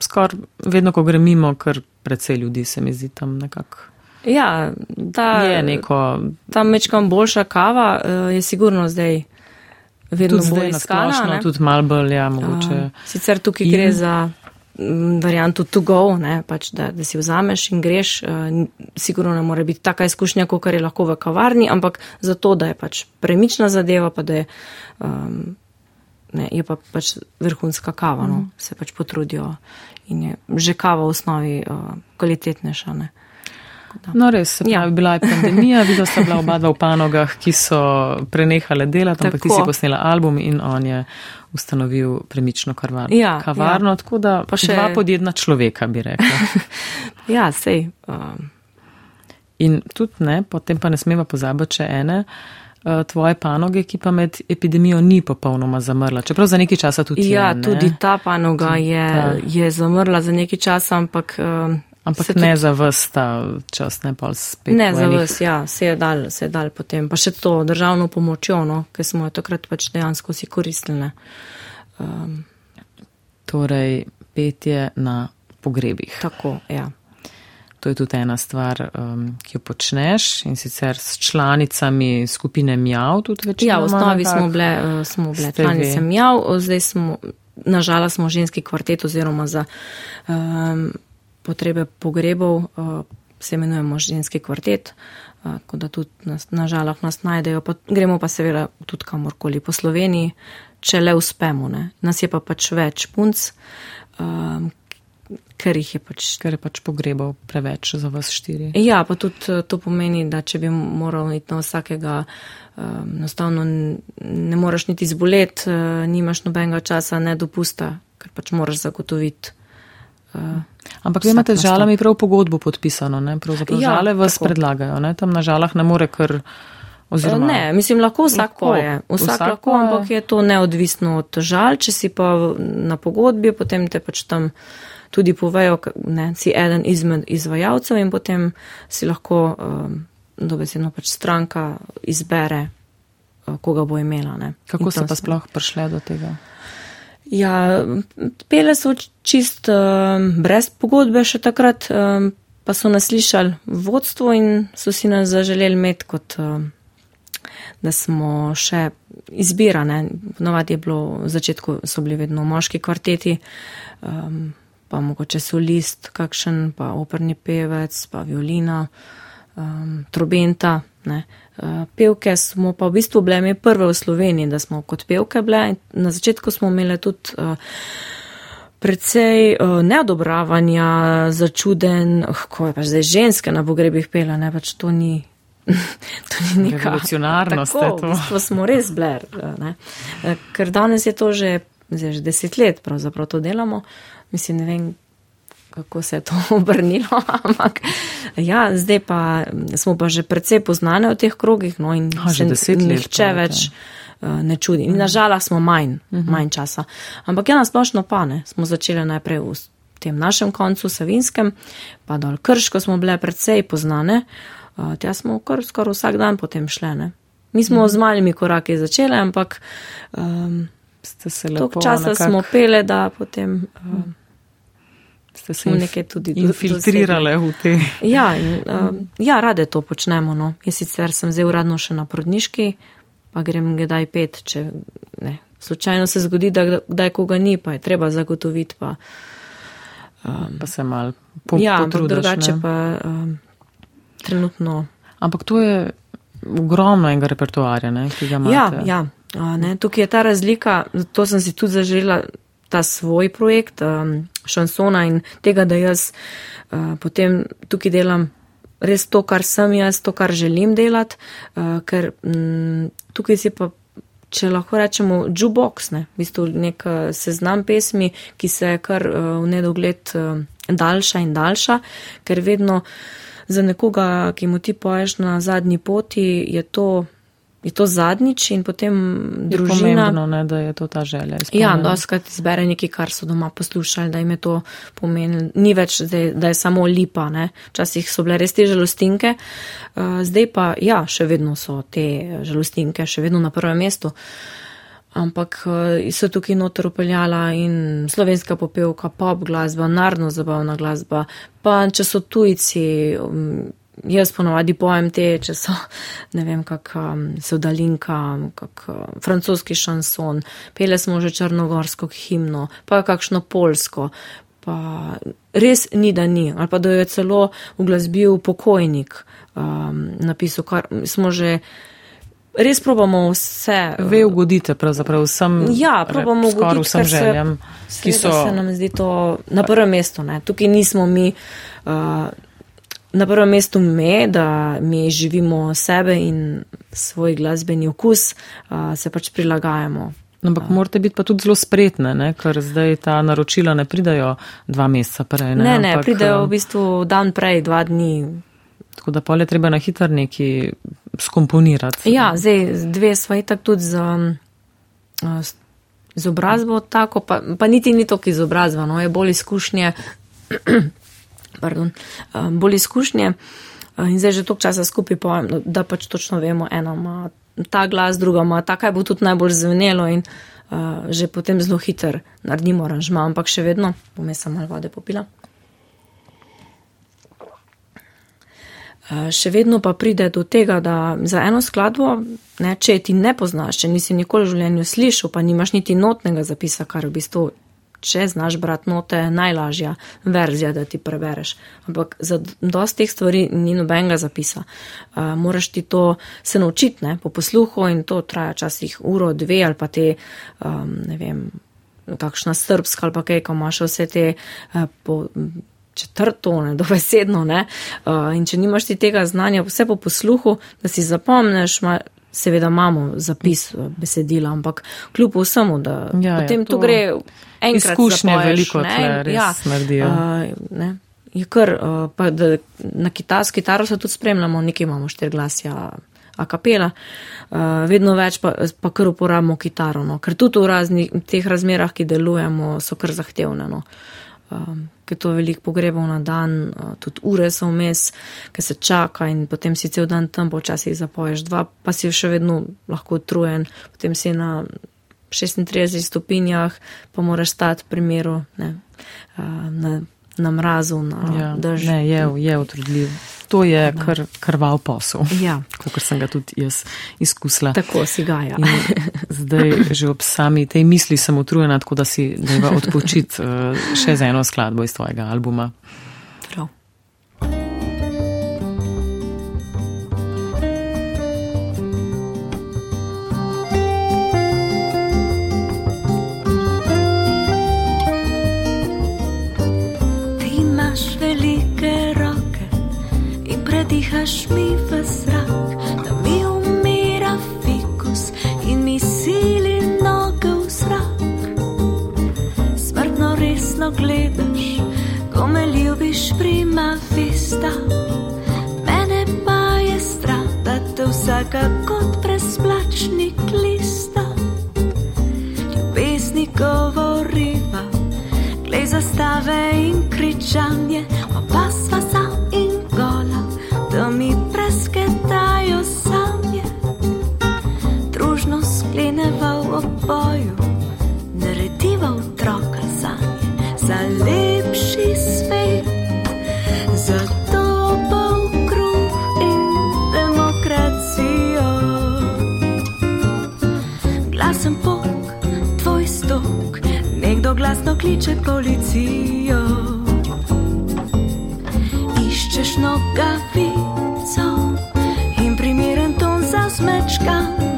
skoraj vedno, ko grem mimo, kar precej ljudi se mi zdi tam nekako. Ja, ta, Je neko, ta mečkam boljša kava eh, je sigurno zdaj vedno tudi zdaj bolj iskana. nasplošno, ne. tudi malo bolj, ja, mogoče. Uh, sicer tukaj In- gre za mm, varianto to go, ne, pač da, da si vzameš in greš. Uh, sigurno ne more biti taka izkušnja, kot je lahko v kavarni, ampak zato, da je pač premična zadeva, pa da je, um, ne, je pa pač vrhunska kava, no, se pač potrudijo in je že kava v osnovi uh, kvalitetnejša. Ne. No, res, Ja. pravi, bila je pandemija, videla sta bila oba dva v panogah, ki so prenehale delati, ampak ti si posnela album in on je ustanovil premično karvar, Ja, kavarno, tako da Pa še- dva podjedna človeka, bi rekla. Ja, sej. Um, In tudi ne, potem pa ne smeva pozabiti še ene uh, tvoje panoge, ki pa med epidemijo ni popolnoma zamrla, čeprav za nekaj časa tudi ja, je. ne. tudi ta panoga je, ta. je zamrla za nekaj časa, ampak. Um, Ampak ne za vas ta čas, ne pa spet. Ne za vas, ja, se je dal, se je dal potem. Pa še to državno pomočjo, no, ker smo jo takrat pač dejansko si koristili. Um, Torej, petje na pogrebih. tako, ja. To je tudi ena stvar, um, ki jo počneš in sicer s članicami skupine Mjav tudi večino. Ja, v osnovi smo bile, uh, smo bile članice. Mjav, zdaj smo, nažalost smo ženski kvartet oziroma za um, potrebe pogrebov uh, se imenujemo ženski kvartet, uh, tako da tudi nas, nažalost nas najdejo, pa gremo pa seveda tudi kamorkoli po Sloveniji, če le uspemo. Ne. Nas je pa pač več punc, um, ker jih je pač Ker je pač pogrebov preveč za vas štiri. Ja, pa tudi eh, to pomeni, da če bi moral iti na vsakega, um, enostavno ne moreš niti zboleti, uh, nimaš nobenega časa, ne dopusta, ker pač moraš zagotoviti. Uh, Ampak vi imate z žalami prav pogodbo podpisano, ne? Pravzaprav Ja, žale vas tako. predlagajo, ne? Tam na žalah ne more kar. Oziroma, ne, mislim, lahko vsak Lahko. poje. Vsak, Vsak lahko, ampak je to neodvisno od žal. Če si pa na pogodbi, potem te pač tam tudi povejo, ne, si eden izmed izvajalcev in potem si lahko um, dobesedno pač stranka izbere, uh, koga bo imela. Ne. Kako so pa sploh prišle do tega? Ja, pele so čist um, brez pogodbe še takrat, um, pa so nas slišali vodstvo in so si nas zaželeli imeti kot, um, da smo še izbirane. Navadi je bilo, v začetku so bili vedno moški kvarteti, um, pa mogoče solist, kakšen, pa operni pevec, pa violina, um, trobenta. Ne. Uh, Pevke smo pa v bistvu bile mi prve v Sloveniji, da smo kot pevke bile. Na začetku smo imeli tudi uh, precej uh, neodobravanja, začuden, oh, ko je pač zdaj ženske na pogrebih pela, ne pač to ni. To ni neka Revolucionarno ste Tako, to. v bistvu smo res bler. Ne? Eh, Ker danes je to že, zdaj že deset let, pravzaprav to delamo. Mislim, ne vem, kako se je to obrnilo, ampak ja, zdaj pa smo pa že precej poznane v teh krogih, no in A, že deset let nihče več uh, ne čudi. In nažalost smo manj, uh -huh. manj časa. Ampak ja, nasplošno pa ne. Smo začeli najprej v tem našem koncu, Savinskem, pa dol Krško smo bile precej poznane. Uh, tja smo kar skoraj vsak dan potem šle. Ne? Mi smo uh -huh. z malimi koraki začeli, ampak um, lepo toliko časa nekako- smo pele, da potem. Um, ste se nekaj tudi infiltrirale v te. Ja, in, uh, ja, rade to počnemo. No. Jaz sicer sem zdaj uradno še na prodniški, pa grem kdaj pet, če ne. Slučajno se zgodi, da kdaj koga ni, pa je treba zagotoviti. Pa, Pa se mal po, ja, ampak potrudiš. drugače ne. pa um, trenutno. Ampak to je ogromno enega repertoarja, ne, ki ga imate. Ja, ja. A, ne, tukaj je ta razlika, to sem si tudi zaželela ta svoj projekt um, šansona in tega, da jaz uh, potem tukaj delam res to, kar sem jaz, to, kar želim delati, uh, ker um, tukaj si pa. Če lahko rečemo, jukebox, ne, v bistvu nek seznam pesmi, ki se kar uh, v nedogled daljša in daljša, ker vedno za nekoga, ki mu ti poješ na zadnji poti, je to je to zadnjič in potem družina. Pomembno, ne, da je to ta želja. Ja, doskrat izbere nekaj, kar so doma poslušali, da jim je to pomenilo. Ni več, da je samo lipa, ne. Včasih so bile res te žalostinke, uh, zdaj pa, ja, še vedno so te žalostinke, še vedno na prvem mestu. Ampak uh, so tukaj noter upeljala in slovenska popevka, pop glasba, narodno zabavna glasba, pa če so tujci, um, jaz ponovadi pojem te, če so, ne vem, kak um, so dalinka, kak uh, francoski šanson, pele smo že črnogorsko himno, pa kakšno polsko, pa res ni, da ni, ali pa da jo je celo uglasbil pokojnik um, napisal, kar smo že. Res probamo vse. Ve ugodite pravzaprav vsem. Ja, probamo ugoditi vsem željam, se, ki so. Se nam zdi to na prvem mestu, ne. Tukaj nismo mi. Uh, na prvem mestu me, da mi živimo sebe in svoj glasbeni okus, uh, se pač prilagajamo. Ampak morate biti pa tudi zelo spretne, ne? ker zdaj ta naročila ne pridajo dva meseca prej. Ne, ne, ne Ampak, pridajo v bistvu dan prej, dva dni. Tako da pol je treba na hitro neki skomponirati. Ja, zdaj dve sva itak tudi z, z obrazbo tako, pa, pa niti ni toliko izobrazba, no, je bolj izkušnje pardon, um, bolj izkušnje. Uh, in zdaj že toliko časa skupaj pojem, da pač točno vemo, ena ima ta glas, druga ima ta, kaj bo tudi najbolj zvenelo in uh, že potem zelo hiter naredimo aranžma, ampak še vedno bom jaz samo malo vode popila. Uh, še vedno pa pride do tega, da za eno skladbo, ne, če ti ne poznaš, če nisi nikoli v življenju slišal, pa nimaš niti notnega zapisa, kar v bistvu če znaš brati note, najlažja verzija, da ti prebereš. Ampak za dosti teh stvari ni nobenega zapisa. Uh, moraš ti to se naučiti, ne, po posluhu in to traja časih uro, dve ali pa te, um, ne vem, kakšna srbska ali pa kaj, ko imaš vse te uh, po. Četrtone, dobesedno, ne. Uh, in če nimaš ti tega znanja, vse po posluhu, da si zapomneš, ma, seveda imamo zapis besedila, ampak kljub vsemu, da ja, potem ja, to... tu gre enkrat izkušnje zapoješ, veliko ne, res ja, naredijo. Uh, ne, je kar, uh, pa da na kitarski kitaro se tudi spremljamo, nekaj imamo štiri glasja. A kapela, uh, vedno več pa, pa kar uporabimo kitaro, no. ker tudi v raznih teh razmerah, ki delujemo, so kar zahtevne. No. Um, ker to je veliko pogrebov na dan, uh, tudi ure so vmes, ker se čaka in potem si cel dan tam, počasi zapoješ dva, pa si še vedno lahko utrujen, potem si na 36 stopinjah, pa moraš stati v primeru ne, na, na mrazu, na ja, dežju. Ne, je, je utrudljiv. To je kr, krval posel, ja. kot sem ga tudi jaz izkusila. Tako si ga, ja. Zdaj, že ob sami tej misli sem utrujena, tako da si deva odpočiti še z eno skladbo iz tvojega albuma. Dihaš mi v zrak, da mi umira fikus in mi sili noge v zrak. Smrtno resno gledaš, ko me ljubiš prima vista. Mene pa je strah, da te vsaka kot presplačnik lista. Ljubezni govoriva, glej zastave in kričanje, oba sva za skleneva v oboju, narediva otroka zanje, za lepši svet, za dobo kruh in demokracijo. Glasen pok, tvoj stok, nekdo glasno kliče policijo. Iščeš nogavico in primeren ton za smečkan,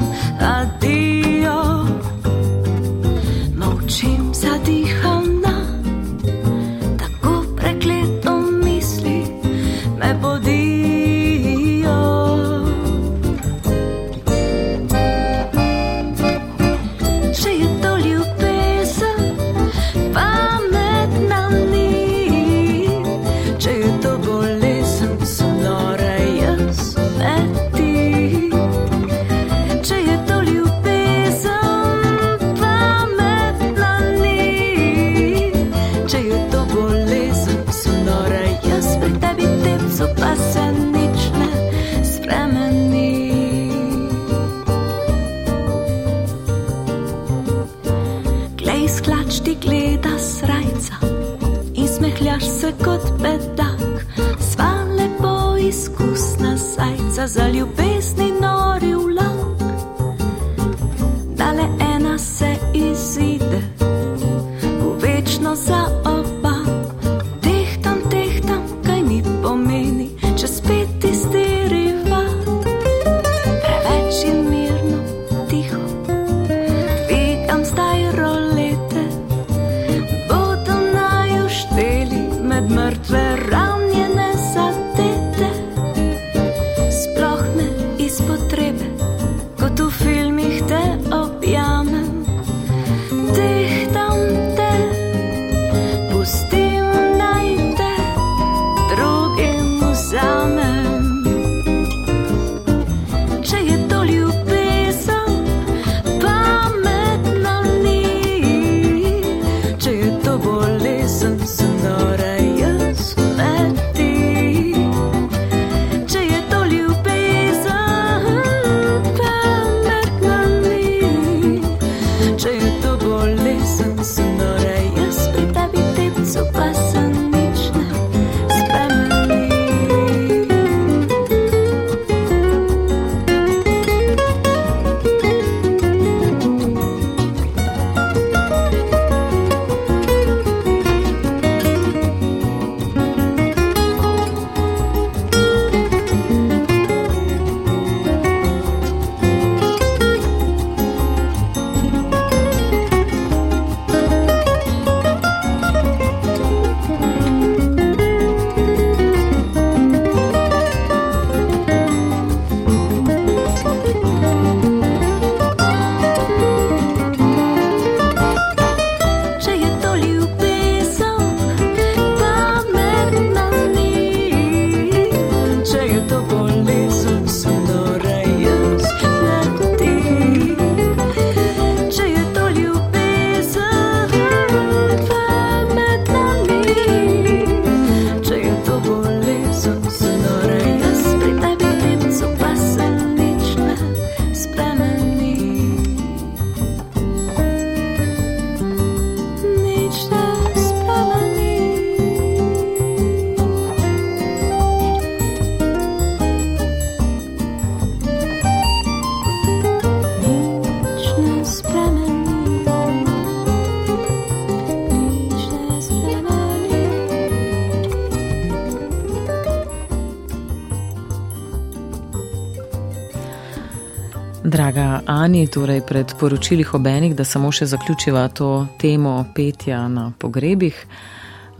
torej pred poročili obenih, da samo še zaključiva to temo petja na pogrebih.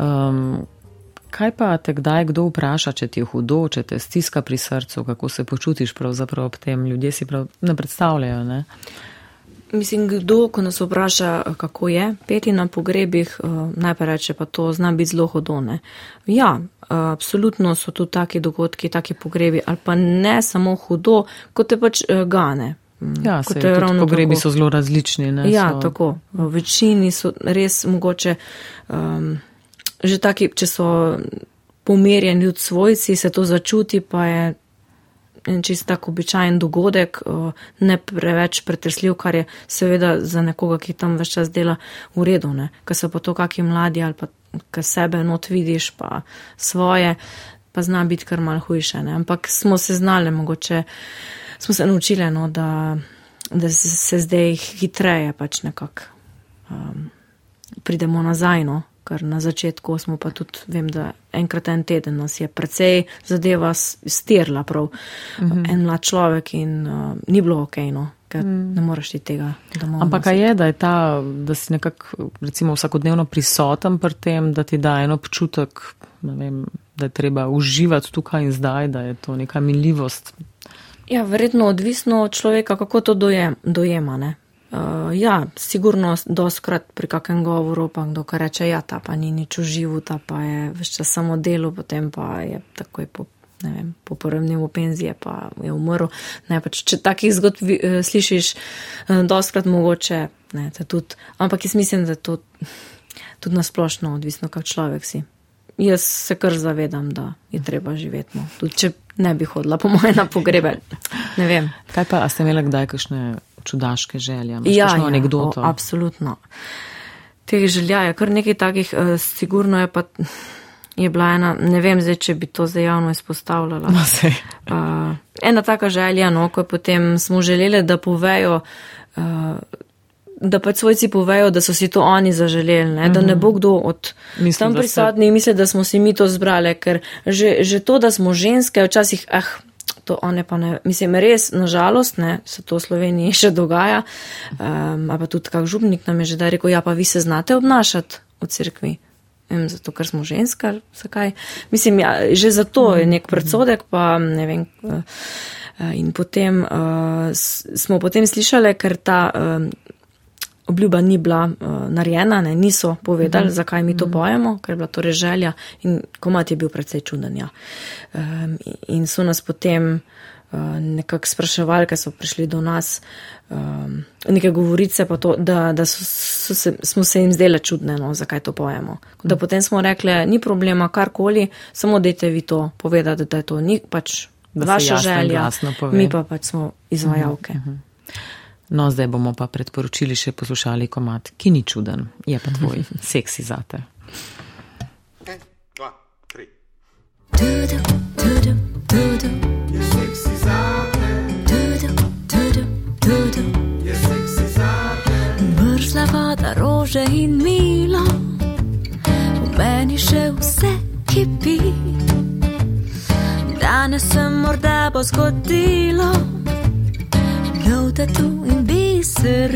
Um, kaj pa te kdaj kdo vpraša, če ti je hudo, če te stiska pri srcu, kako se počutiš pravzaprav ob tem? Ljudje si prav ne predstavljajo, ne? Mislim, kdo, ko nas vpraša, kako je peti na pogrebih, eh, najprej reče, pa to zna biti zelo hodone. Ja, eh, absolutno so tu taki dogodki, taki pogrebi, ali pa ne samo hudo, kot te pač eh, gane. Mm, Ja, se, tudi ravno pogrebi tako. so zelo različni. Ne, Ja, so, tako. V večini so res mogoče, um, že taki, če so pomerjeni od svojci, se to začuti, pa je en čist tak običajen dogodek, uh, ne preveč pretresljiv, kar je seveda za nekoga, ki tam več čas dela v redu, ne. Ker so pa to kaki mladi ali pa kar sebe not vidiš, pa svoje, pa zna biti kar mal hujše, ne. Ampak smo se znali, mogoče smo se naučili, no, da, da se, se zdaj hitreje pač nekako um, pridemo nazaj, no, ker na začetku smo pa tudi, vem, da enkrat en teden nas je precej zadeva stirla prav uh -huh. en mlad človek in uh, ni bilo ok, no, ker mm. ne moreš ti tega domov. Ampak kaj je, da je ta, da si nekako recimo vsakodnevno prisoten pri tem, da ti da en občutek, ne vem, da je treba uživati tukaj in zdaj, da je to neka minljivost. Ja, verjetno odvisno od človeka, kako to dojem, dojema. Ne? Uh, ja, sigurno doskrat pri kakem govoru pa kdo ka reče, ja, ta pa ni nič uživo, ta pa je več čas samo delo, potem pa je takoj po, ne vem, po prvem dnevu penzije pa je umrl. Ne, pač, če takih zgodb eh, slišiš, eh, doskrat mogoče, ne, tudi, ampak jaz mislim, da to tudi nasplošno odvisno, kak človek si. Jaz se kar zavedam, da je treba živeti. No. Tudi če ne bi hodila po moje na pogrebe. Ne vem. Kaj pa, a ste imeli kdaj kakšne čudaške želje? Kakšno anegdoto? Ja, o, absolutno. Teh želja je kar nekaj takih, uh, sigurno je pa je bila ena, ne vem zdaj, če bi to zdaj javno izpostavljala. No. Uh, ena taka želja, no, ko potem smo želeli, da povejo, uh, da pač svojci povejo, da so si to oni zaželeli, ne? da ne bo kdo od Mislim, tam se- prisotnih misli, da smo si mi to zbrali, ker že, že to, da smo ženske, včasih, ah, to one pa ne, mislim, res, nažalost, ne, se to v Sloveniji še dogaja, um, a pa tudi kak župnik nam je že da rekel, ja, pa vi se znate obnašati v cerkvi. Vem, zato, ker smo ženska, zakaj. Mislim, ja, že zato je nek predsodek, pa ne vem. eh, eh, In potem uh, smo potem slišali, ker ta um, obljuba ni bila uh, narejena, ne, niso povedali, Mhm. zakaj mi to pojemo, ker je bila torej želja in komat je bil precej čuden. Ja. Um, in so nas potem uh, nekako spraševali, ker so prišli do nas, um, neke govorice, pa to, da, da so, so se, smo se jim zdele čudne, no, zakaj to pojemo. Da potem smo rekli, ni problema, karkoli, samo dejte vi to povedati, da je to ni pač vaša želja, mi pa pač smo izvajalke. No, zdaj bomo pa pred poročili še poslušali komat, ki ni čuden, je pa tvoj seksi zate. En, dva, tri. Tudu, tudu, tudu, Je seksi zate, tudu, tudu, tudu. je seksi zate. Mrzla voda, rože in milo, v meni še vse kipi. Danes se morda bo zgodilo, nov tatu in zate.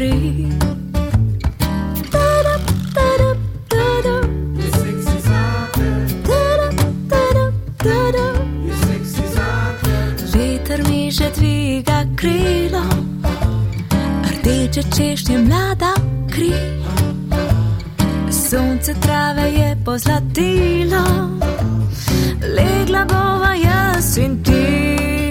Veter mi že dviga krilo, rdeče češnje mlada kri. Sonce trave je pozlatilo, legla bova jaz in ti.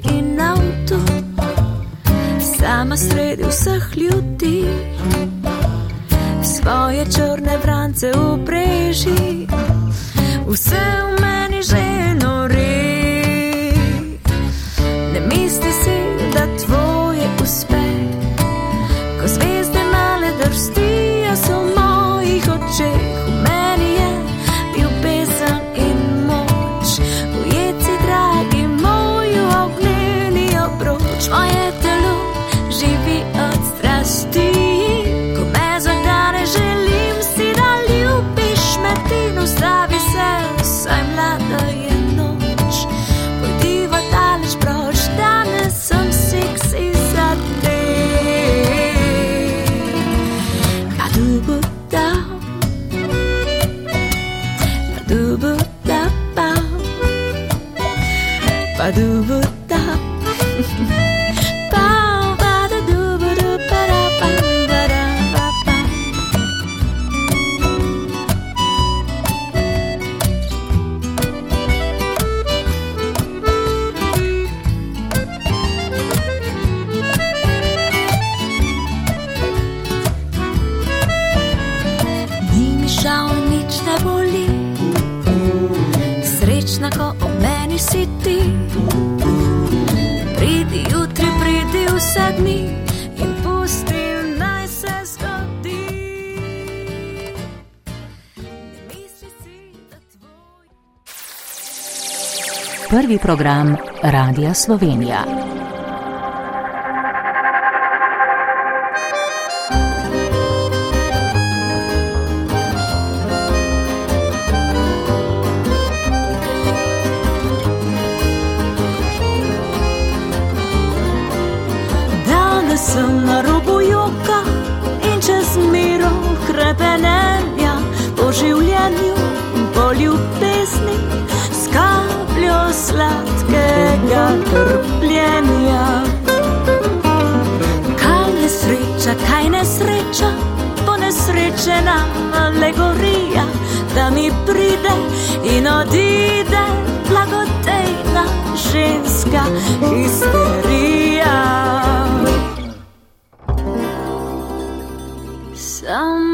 Veži in avtu, sama sredi vseh ljudi. Svoje črne vrance upreži, vse v program Radia Slovenija. Danes sem na robu joka in čez miro krepenenja po življenju po ljubezni slatkega trpljenja. Kaj nesreča, kaj nesreča, ponesrečena alegorija, da mi pride in odide blagodejna ženska histerija. Some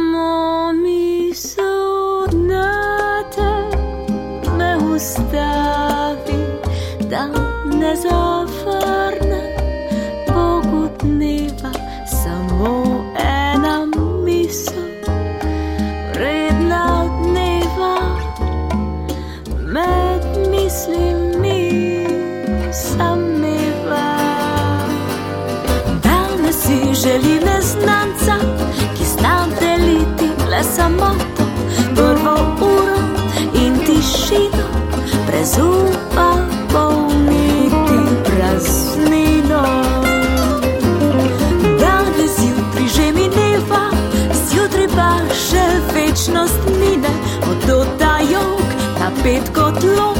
brez upa polniti praznino. Danes jutri že mineva, zjutraj pa še večnost mine, od dodajok napet kot lok,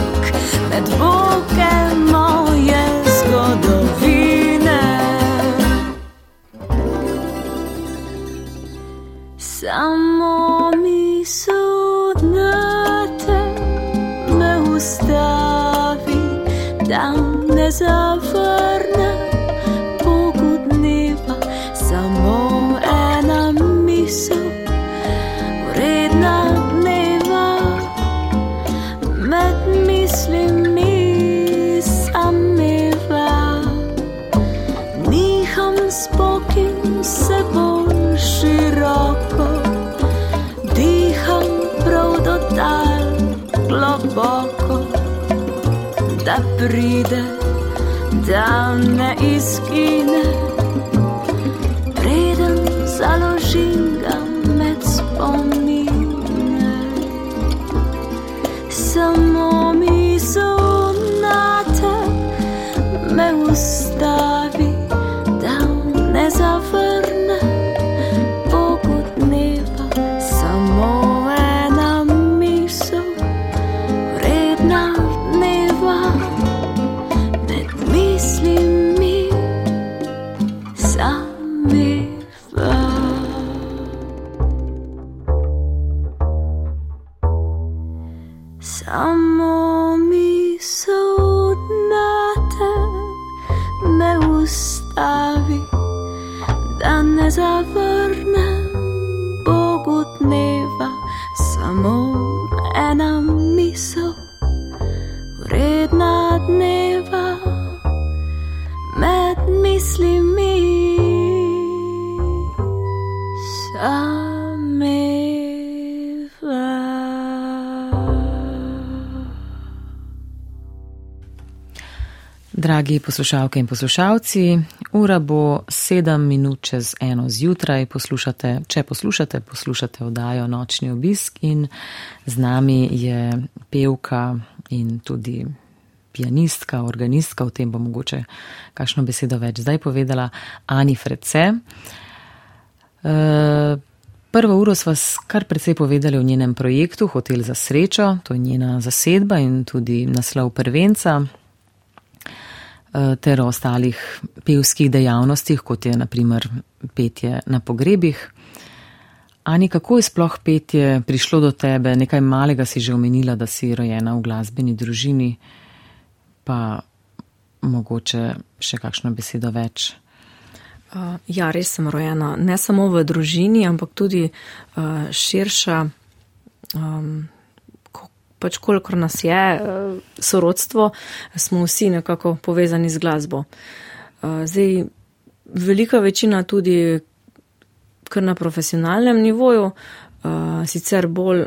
pride, da me izgine, preden založim ga med spomine. Samo misel na te me ustavi, da ne zavrne Dragi poslušalke in poslušalci, ura bo sedem minut čez eno zjutraj. Poslušate, če poslušate, poslušate oddajo Nočni obisk in z nami je pevka in tudi pianistka, organistka, o tem bo mogoče kakšno besedo več zdaj povedala, Ani Frece. Uh, Prvo uro sva kar precej povedali o njenem projektu Hotel za srečo, to je njena zasedba in tudi naslov prvenca, ter o ostalih pevskih dejavnostih, kot je naprimer petje na pogrebih. Ani, kako je sploh petje prišlo do tebe? Nekaj malega si že omenila, da si rojena v glasbeni družini, pa mogoče še kakšno besedo več. Uh, ja, res sem rojena ne samo v družini, ampak tudi uh, širša, um, pač kolikor nas je, uh, sorodstvo, smo vsi nekako povezani z glasbo. Uh, zdaj, velika večina tudi kar na profesionalnem nivoju, uh, sicer bolj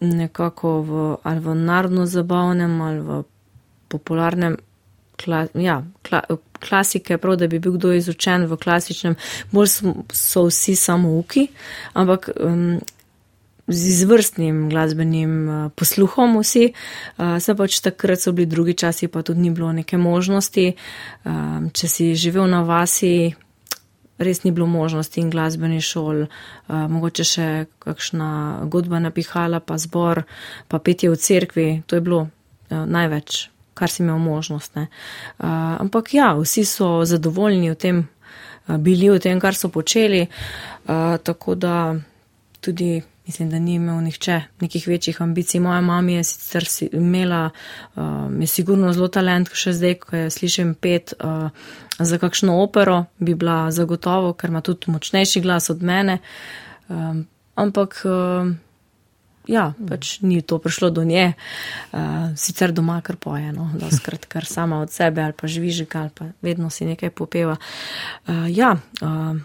nekako v, ali v narodno-zabavnem ali v popularnem kla, ja, kla, klasike, prav da bi bil kdo izučen v klasičnem, bolj so, so vsi samouki, ampak um, z izvrstnim glasbenim uh, posluhom vsi, uh, se pač takrat so bili drugi časi, pa tudi ni bilo neke možnosti. Um, če si živel na vasi, res ni bilo možnosti in glasbeni šol, mogoče še kakšna godba napihala, pa zbor, pa petje v cerkvi, to je bilo največ kar si imel možnost. Uh, ampak ja, vsi so zadovoljni v tem, bili v tem, kar so počeli, tako da tudi mislim, da ni imel nihče nekih večjih ambicij. Moja mama je sicer si imela, um, je sigurno zelo talent, še zdaj, ko je slišim pet uh, za kakšno opero, bi bila zagotovo, ker ima tudi močnejši glas od mene. Um, ampak. Um, Ja, pač ni to prišlo do nje, uh, sicer doma kar pojeno, da skrat kar sama od sebe ali pa žvižika ali pa vedno si nekaj popeva. Uh, ja, uh,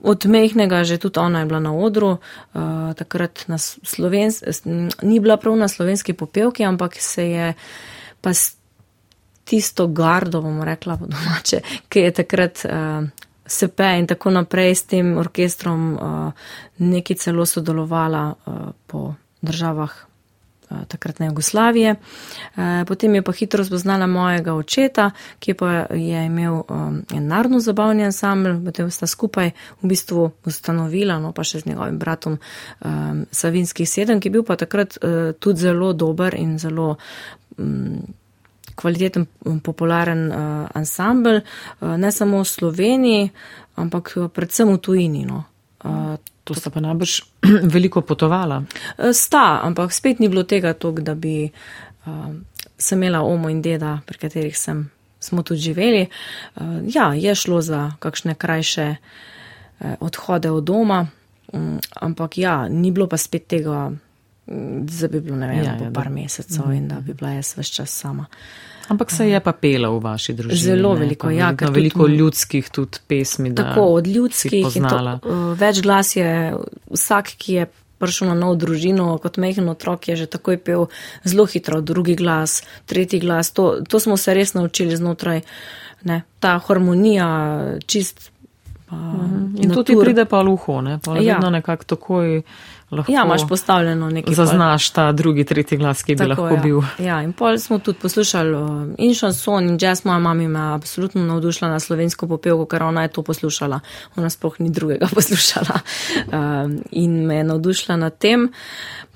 od mehkega že tudi ona je bila na odru, uh, takrat na slovenski, ni bila prav na slovenski popevki, ampak se je pa s tisto gardo, bomo rekla po domače, ki je takrat uh, sepe in tako naprej s tem orkestrom uh, neki celo sodelovala uh, po državah eh, takratne Jugoslavije. Eh, potem je pa hitro spoznala mojega očeta, ki pa je imel um, en narodno zabavni ansambl, potem sta skupaj v bistvu ustanovila, no pa še z njegovim bratom Savinskih sedem, ki je bil pa takrat uh, tudi zelo dober in zelo. Um, kvaliteten, popularen uh, ansambl, uh, ne samo v Sloveniji, ampak predvsem v tujini. No. Uh, To sta pa najbrž veliko potovala. Eh, sta, ampak spet ni bilo tega tok, da bi uh, sem imela omo in deda, pri katerih sem, smo tudi živeli. Uh, ja, je šlo za kakšne krajše uh, odhode od doma, um, ampak ja, ni bilo pa spet tega, da bi bilo ne vem, ja, ja, par mesecev mm -hmm. in da bi bila jaz vse čas sama. Ampak se je pa pela v vaši družini. Zelo veliko, ja. Veliko, veliko tudi, ljudskih tudi pesmi. Tako, od ljudskih. To, uh, več glas je vsak, ki je prišel na nov družino, kot mehen otrok, je že takoj pel zelo hitro, drugi glas, tretji glas. To, to smo se res naučili znotraj, ne, ta harmonija, čist. Pa, uh mhm. -huh. In to ti pride pa v uho, ne? Pa ja. vedno nekako takoj lahko. Ja, imaš postavljeno nekaj. Zaznaš ta drugi, tretji glas, ki bi Tako, lahko ja. bil. Ja, in pol smo tudi poslušali uh, in šanson in jazz, moja mama me je absolutno navdušila na slovensko popevko, ker ona je to poslušala. Ona sploh ni drugega poslušala. Um, in me je navdušila nad tem.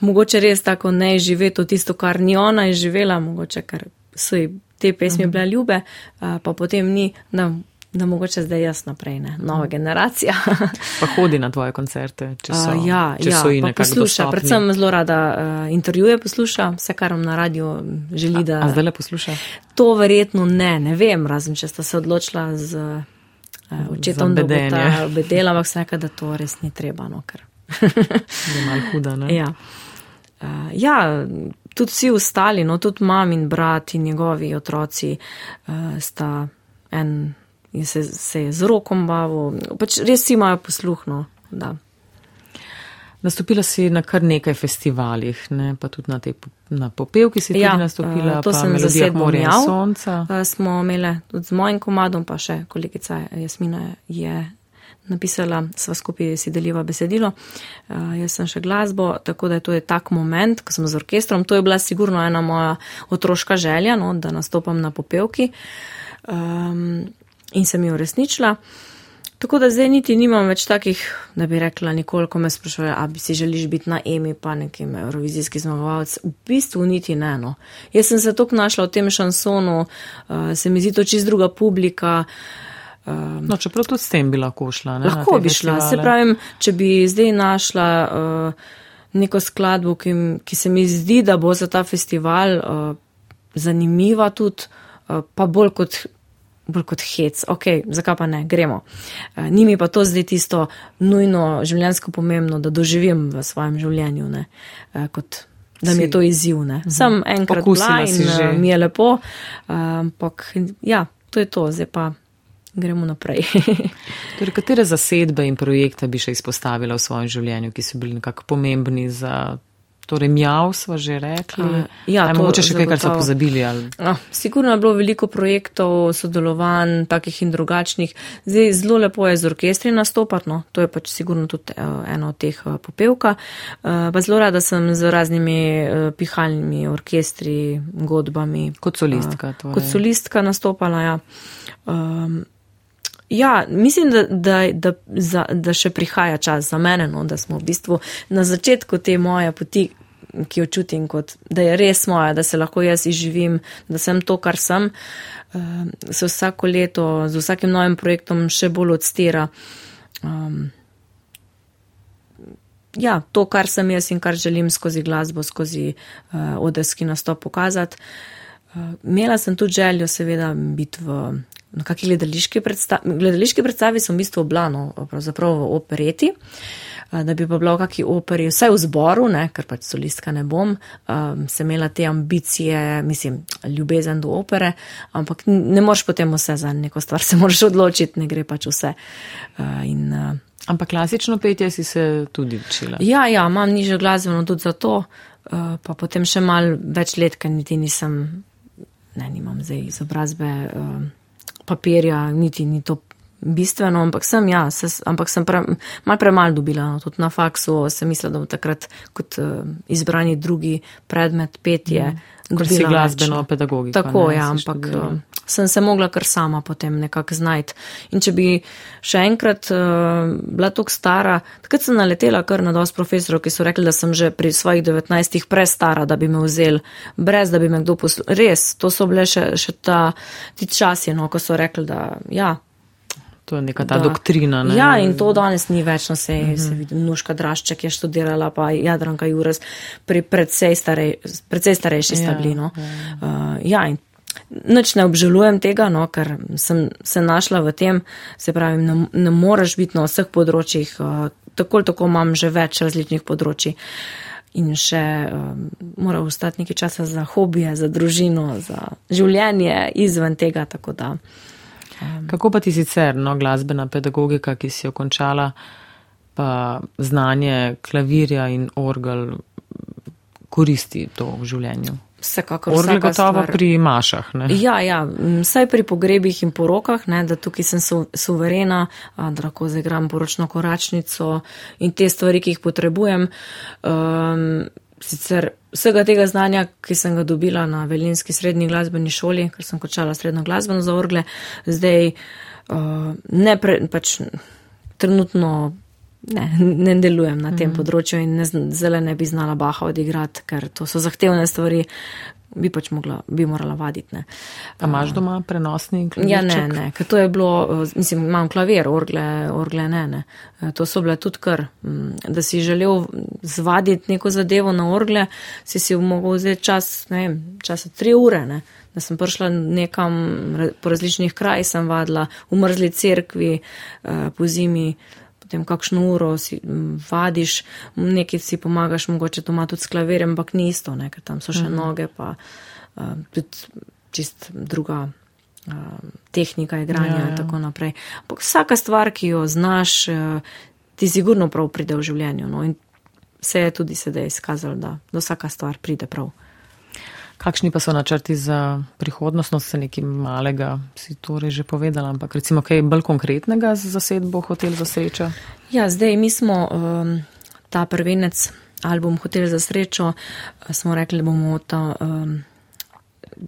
Mogoče res tako ne živeti tisto, kar ni ona izživela, mogoče ker so ji te pesmi bile ljube, uh, pa potem ni. Da, da mogoče zdaj jaz naprej, ne? nova generacija. pa hodi na tvoje koncerte, če so, uh, ja, če ja, so in nekako. Posluša, dostopni. predvsem zelo rada uh, intervjuje posluša, vse kar vam na radiju želi, da. A, a zdaj le posluša? To verjetno ne, ne vem, razen če sta se odločila z uh, očetom, da bo ta bedela, ampak vse, da to res ni treba, no, ker. je malo huda, ne? Ja. Uh, ja, tudi vsi ostali, no, tudi mam in brat in njegovi otroci uh, sta en in se, se je z rokom bavil. Pač res imajo posluhno. Da. Nastopila si na kar nekaj festivalih, ne? pa tudi na, te, na popevki si ja, tudi nastopila. To sem zasedbo Morja in Sonca. Smo imeli tudi z mojim komadom, pa še kolegica Jasmina je napisala, sva skupaj si deliva besedilo. Uh, jaz sem še glasbo, tako da je to je tak moment, ko sem z orkestrom. To je bila sigurno ena moja otroška želja, no, da nastopam na popevki. Um, in sem jo uresničila. Tako da zdaj niti nimam več takih, da bi rekla, nikoli, ko me sprašujejo, a bi si želiš biti na EMI, pa nekim eurovizijski zmagovalec. V bistvu niti ne. No. Jaz sem se tako našla v tem šansonu, uh, se mi zdi to čist druga publika. Um, no, čeprav tudi s tem bi lahko šla. Ne, lahko bi šla. Se pravim, če bi zdaj našla uh, neko skladbo, ki, ki se mi zdi, da bo za ta festival uh, zanimiva tudi, uh, pa bolj kot bolj kot hec, ok, zakaj pa ne, gremo. Uh, ni mi pa to zdaj tisto nujno življensko pomembno, da doživim v svojem življenju, ne, uh, kot da mi je to izziv. Ne. Mhm. Sem enkrat bila in uh, mi je lepo, ampak ja, to je to, zdaj pa. Gremo naprej. torej, katere zasedbe in projekte bi še izpostavila v svojem življenju, ki so bili nekako pomembni za Torej, mjav smo že rekli. Uh, ja, Aj, mogoče še kaj, kar so pozabili. Uh, sigurno je bilo veliko projektov, sodelovanj, takih in drugačnih. Zdaj, zelo lepo je z orkestri nastopati, no, to je pač sigurno tudi uh, eno od teh uh, popevka. Uh, pa zelo rada sem z raznimi uh, pihalnimi orkestri, godbami. Kot solistka. Uh, kot solistka nastopala, ja. Um, Ja, mislim, da, da, da, da, da še prihaja čas za mene, no, da smo v bistvu na začetku te moje poti, ki jo čutim kot, da je res moja, da se lahko jaz izživim, da sem to, kar sem, uh, se vsako leto z vsakim novim projektom še bolj odstira. Um, ja, to, kar sem jaz in kar želim skozi glasbo, skozi uh, odeski nastop pokazati. Uh, imela sem tudi željo, seveda, biti v na kakšni gledališki predstavi. Gledališki predstavi sem v bistvu oblano, pravzaprav v opereti. Da bi pa bila v kakšni operi, vsaj v zboru, ne, ker pač solistka ne bom, um, sem imela te ambicije, mislim, ljubezen do opere, ampak ne moreš potem vse za neko stvar, se moraš odločiti, ne gre pač vse. Uh, in, uh, Ampak klasično petje si se tudi učila. Ja, ja, imam nižjo glasbeno tudi zato, uh, pa potem še mal več let, ker niti nisem, ne, nimam zdaj izobrazbe uh, papirja, niti ni to bistveno, ampak sem, ja, se, ampak sem pre, mal premal dobila, no, tudi na faksu sem mislila, da bom takrat kot uh, izbrani drugi predmet petje. Mhm. Ker si več, glasbeno no. pedagogika. Tako, ne, ja, ampak študirala. Sem se mogla kar sama potem nekako znajti. In če bi še enkrat uh, bila tako stara, takrat sem naletela kar na dosti profesorov, ki so rekli, da sem že pri svojih 19 prestara, da bi me vzel, brez da bi me kdo poslušal. Res, to so bile še, še ta, ti časi, no, ko so rekli, da ja. To je neka ta da- doktrina. Ne? Ja, in to danes ni več, no se, uh -huh. se vidi, Nuška Drašček je študirala, pa Jadranka Juras, pri predvsej, starej, predvsej starejši sta Ja, bili. No. Uh, ja, in nič ne obžalujem tega, no, ker sem se našla v tem, se pravi, ne, ne moreš biti na vseh področjih, uh, tako ali tako imam že več različnih področji. In še um, mora ostati nekaj časa za hobije, za družino, za življenje izven tega, tako da. Kako pa ti sicer, no, glasbena pedagogika, ki si jo končala, pa znanje klavirja in orgel koristi to v življenju? Vsekakor Orgle vsaka gotovo stvar- pri mašah, ne? Ja, ja, vsaj pri pogrebih in porokah, ne, da tukaj sem su, suverena, a, da lahko zaigram poročno koračnico in te stvari, ki jih potrebujem. Um, sicer vsega tega znanja, ki sem ga dobila na Velinski srednji glasbeni šoli, ker sem končala srednjo glasbeno za orgle, zdaj uh, ne pre, pač trenutno. Ne, ne delujem na tem mm. področju in ne, zelo ne bi znala baha odigrati, ker to so zahtevne stvari, bi pač mogla, bi morala vaditi. Ne. A imaš doma prenosni Ja, ne, klavirček? ne, ker to je bilo, eh, mislim, imam klavir, orgle, orgle ne, ne. Eh, To so bile tudi kar, mm, da si želel zvaditi neko zadevo na orgle, si si mogel vzeti čas, ne vem, časa tri ure, ne. Da sem prišla nekam po različnih krajih, sem vadila v mrzli cerkvi, eh, po zimi, potem kakšno uro si vadiš, nekaj si pomagaš, mogoče doma tudi s klavirjem, ampak ni isto, ne, ker tam so še noge, pa uh, tudi čist druga uh, tehnika igranja Ja, in ja. tako naprej. Ampak vsaka stvar, ki jo znaš, uh, ti sigurno prav pride v življenju. No, in se je tudi sedaj izkazalo, da, da vsaka stvar pride prav. Kakšni pa so načrti za prihodnost, no se nekaj malega si torej že povedala, ampak recimo kaj bolj konkretnega za zasedbo Hotel za srečo? Ja, zdaj mi smo um, ta prvenec, album Hotel za srečo, eh, smo rekli, da bomo ta. Um,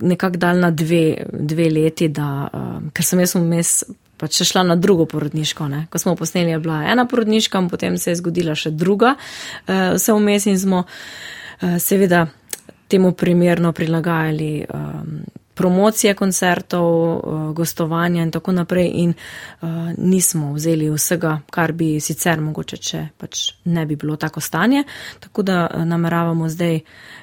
nekako dal na dve, dve leti, da, um, ker sem jaz vmes pač šla na drugo porodniško. Ne. Ko smo posneli, je bila ena porodniška, potem se je zgodila še druga. Uh, vse vmes in smo uh, seveda temu primerno prilagajali. Um, promocije koncertov, uh, gostovanja in tako naprej in uh, nismo vzeli vsega, kar bi sicer mogoče, če pač ne bi bilo tako stanje. Tako da uh, nameravamo zdaj,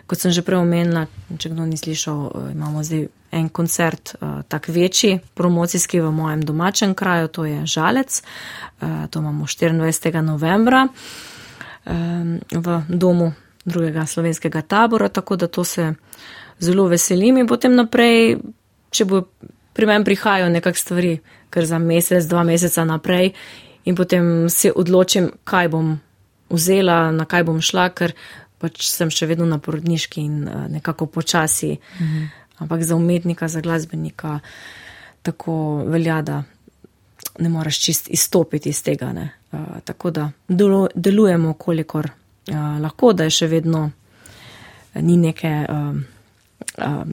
kot sem že prej omenila, če kdo ni slišal, uh, imamo zdaj en koncert, uh, tak večji, promocijski v mojem domačem kraju, to je Žalec, uh, to imamo 24. novembra um, v domu drugega slovenskega tabora, tako da to se zelo veselim in potem naprej, če bo pri meni prihajajo nekak stvari, ker za mesec, dva meseca naprej in potem se odločim, kaj bom vzela, na kaj bom šla, ker pač sem še vedno na porodniški in uh, nekako počasi. Mhm. Ampak za umetnika, za glasbenika tako velja, da ne moreš čist izstopiti iz tega. Uh, tako da delu, delujemo, kolikor lahko, da je še vedno ni neke. Um,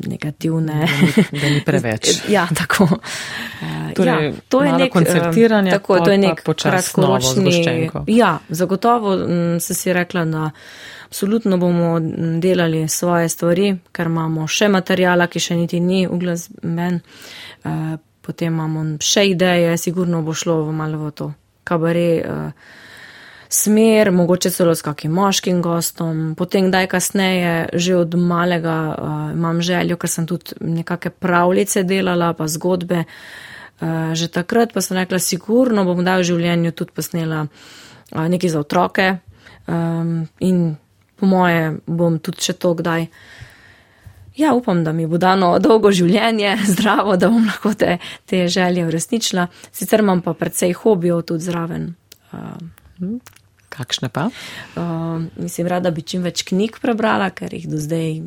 negativne. Da ni preveč. ja, tako. Torej, ja, to je nek koncertiranje, tako, to je nek kratkoročni. Ja, zagotovo m, se si rekla, da absolutno bomo m, delali svoje stvari, ker imamo še materijala, ki še niti ni uglasben. Uh, potem imamo še ideje, sigurno bo šlo v malo v to kabare. Uh, smer, mogoče celo s kakim moškim gostom. Potem, kdaj kasneje, že od malega uh, imam željo, ker sem tudi nekakšne pravljice delala, pa zgodbe. Uh, že takrat pa sem rekla, sigurno bom kdaj v življenju tudi posnela uh, nekaj za otroke um, in po moje bom tudi še to kdaj. Ja, upam, da mi bo dano dolgo življenje, zdravo, da bom lahko te, te želje uresničila. Sicer imam pa predvsej hobijev tudi zraven. Uh, Kakšne pa? Uh, mislim, rada bi čim več knjig prebrala, ker jih do zdaj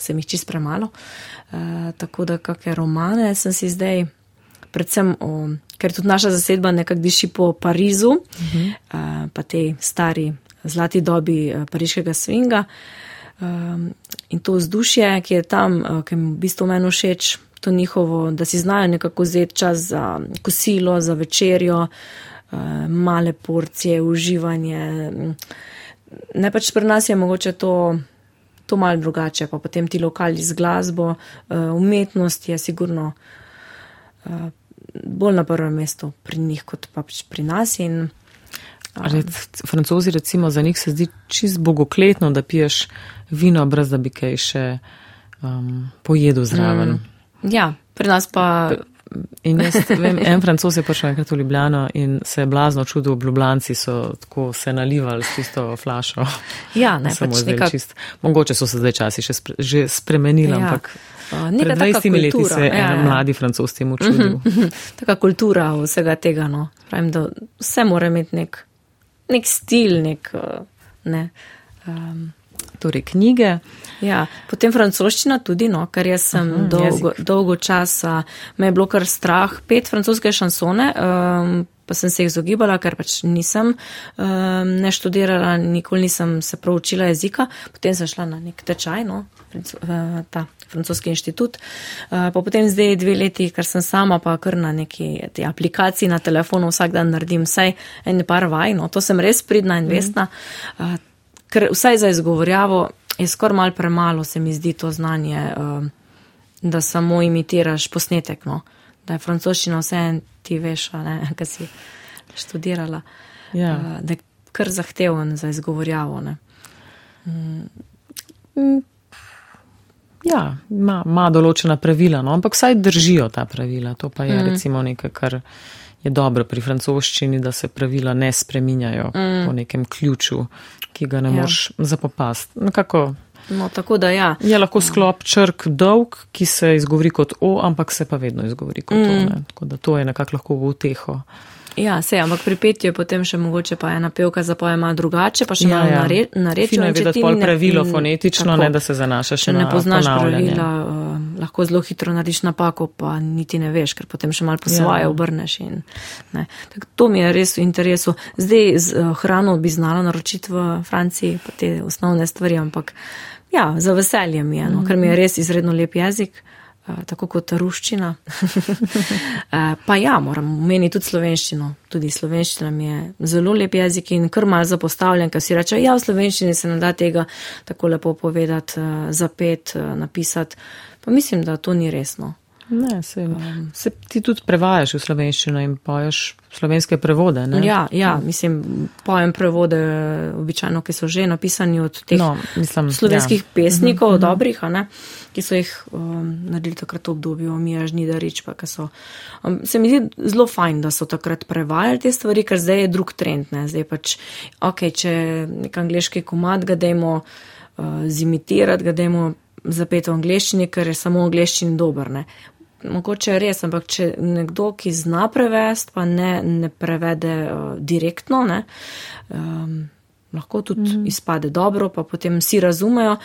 sem jih čist premalo. Uh, tako da kakšne romane sem si zdaj, predvsem o, ker tudi naša zasedba nekako diši po Parizu, uh -huh. uh, pa tej stari zlati dobi uh, pariškega svinga. Um, in to vzdušje, ki je tam, uh, ki mi v bistvu meni všeč, to njihovo, da si znajo nekako vzeti čas za kosilo, za večerjo, uh, male porcije, uživanje. Ne pač pri nas je mogoče to, to malo drugače, pa potem ti lokali z glasbo, uh, umetnost je sigurno uh, bolj na prvem mestu pri njih kot pa pač pri nas. In, Ali francozi, recimo, za njih se zdi čist bogokletno, da piješ vino, brez da bi kaj še um, pojedel zraven. Mm. Ja, pri nas pa. In jaz vem, en francos je prišel enkrat v Ljubljano in se je blazno čudil, bljubljanci so tako se nalivali s tisto flašo. Ja, ne, Samo pač zdaj nekak, čist. Mogoče so se zdaj časi še spre, že spremenili, Ja. ampak uh, pred taka 20 leti se je ja, en ja. mladi francos temu čudil. taka kultura vsega tega. No. Pravim, da vse mora imeti nek, nek stil, nek. uh, Ne. Um, Torej knjige, ja. Potem francoščina tudi, no, ker jaz sem Aha, dolgo, jezik. dolgo časa, me je bilo kar strah, pet francoske šansone, um, pa sem se jih izogibala, ker pač nisem um, ne študirala, nikoli nisem se proučila jezika. Potem sem šla na nek tečaj, no, v ta francoski inštitut. Uh, pa potem zdaj dve leti, ker sem sama pa kar na neki te aplikaciji na telefonu vsak dan naredim vsaj en par vaj, no, to sem res pridna in vestna. Uh, ker vsaj za izgovorjavo je skoraj mal premalo, se mi zdi to znanje, um, da samo imitiraš posnetek, no. da je francoščina vse en ti veš, kaj si študirala, ja. uh, da je kar zahteven za izgovorjavo. Ne. Ja, ima, ima določena pravila, no, ampak vsaj držijo ta pravila. To pa je mm. recimo nekaj, kar je dobro pri francoščini, da se pravila ne spreminjajo mm. po nekem ključu, ki ga ne Ja. moš zapopasti. Nekako No, tako da ja. je lahko sklop črk dolg, ki se izgovori kot o, ampak se pa vedno izgovori kot mm. o. Ne. Tako da to je nekako lahko v uteho. Ja, se, ampak pri petju je potem še mogoče pa ena pevka zapoje malo drugače, pa še Ja, malo ja. nare, nareče. Fino je vedeti ti pol ne- pravilo mm, fonetično, tako. ne da se zanašaš Če na ne poznaš pravila, uh, lahko zelo hitro narediš napako, pa niti ne veš, ker potem še malo po svoje Ja. obrneš. In, ne. Tak, to mi je res v interesu. Zdaj z uh, hrano bi znala naročiti v Franciji, pa te osnovne stvari, ampak ja, za veselje mi je, no, ker mi je res izredno lep jezik. Tako kot ruščina. pa ja, moram omeniti tudi slovenščino. Tudi slovenščina mi je zelo lep jezik in kar mal zapostavljen, ker si reče, ja, v slovenščini se ne da tega tako lepo povedati, zapet, napisati. Pa mislim, da to ni resno. Ne, se, se ti tudi prevajaš v slovenščino in poješ slovenske prevode. Ne? Ja, ja, mislim, pojem prevode, običajno, ki so že napisani od teh No, mislim, slovenskih ja. pesnikov, dobrih, a ne, ki so jih um, naredili takrat v obdobju Mija Žnidarič, pa so. Um, se mi zdi zelo fajn, da so takrat prevajali te stvari, ker zdaj je drug trend, ne, zdaj pač, ok, če nek angliški komad ga dajmo uh, zimitirati, ga dajmo zapeti v angliščini, ker je samo v angliščini dober, ne. Mogoče res, ampak če nekdo, ki zna prevesti, pa ne, ne prevede uh, direktno, ne, um, lahko tudi mm -hmm. izpade dobro, pa potem vsi razumejo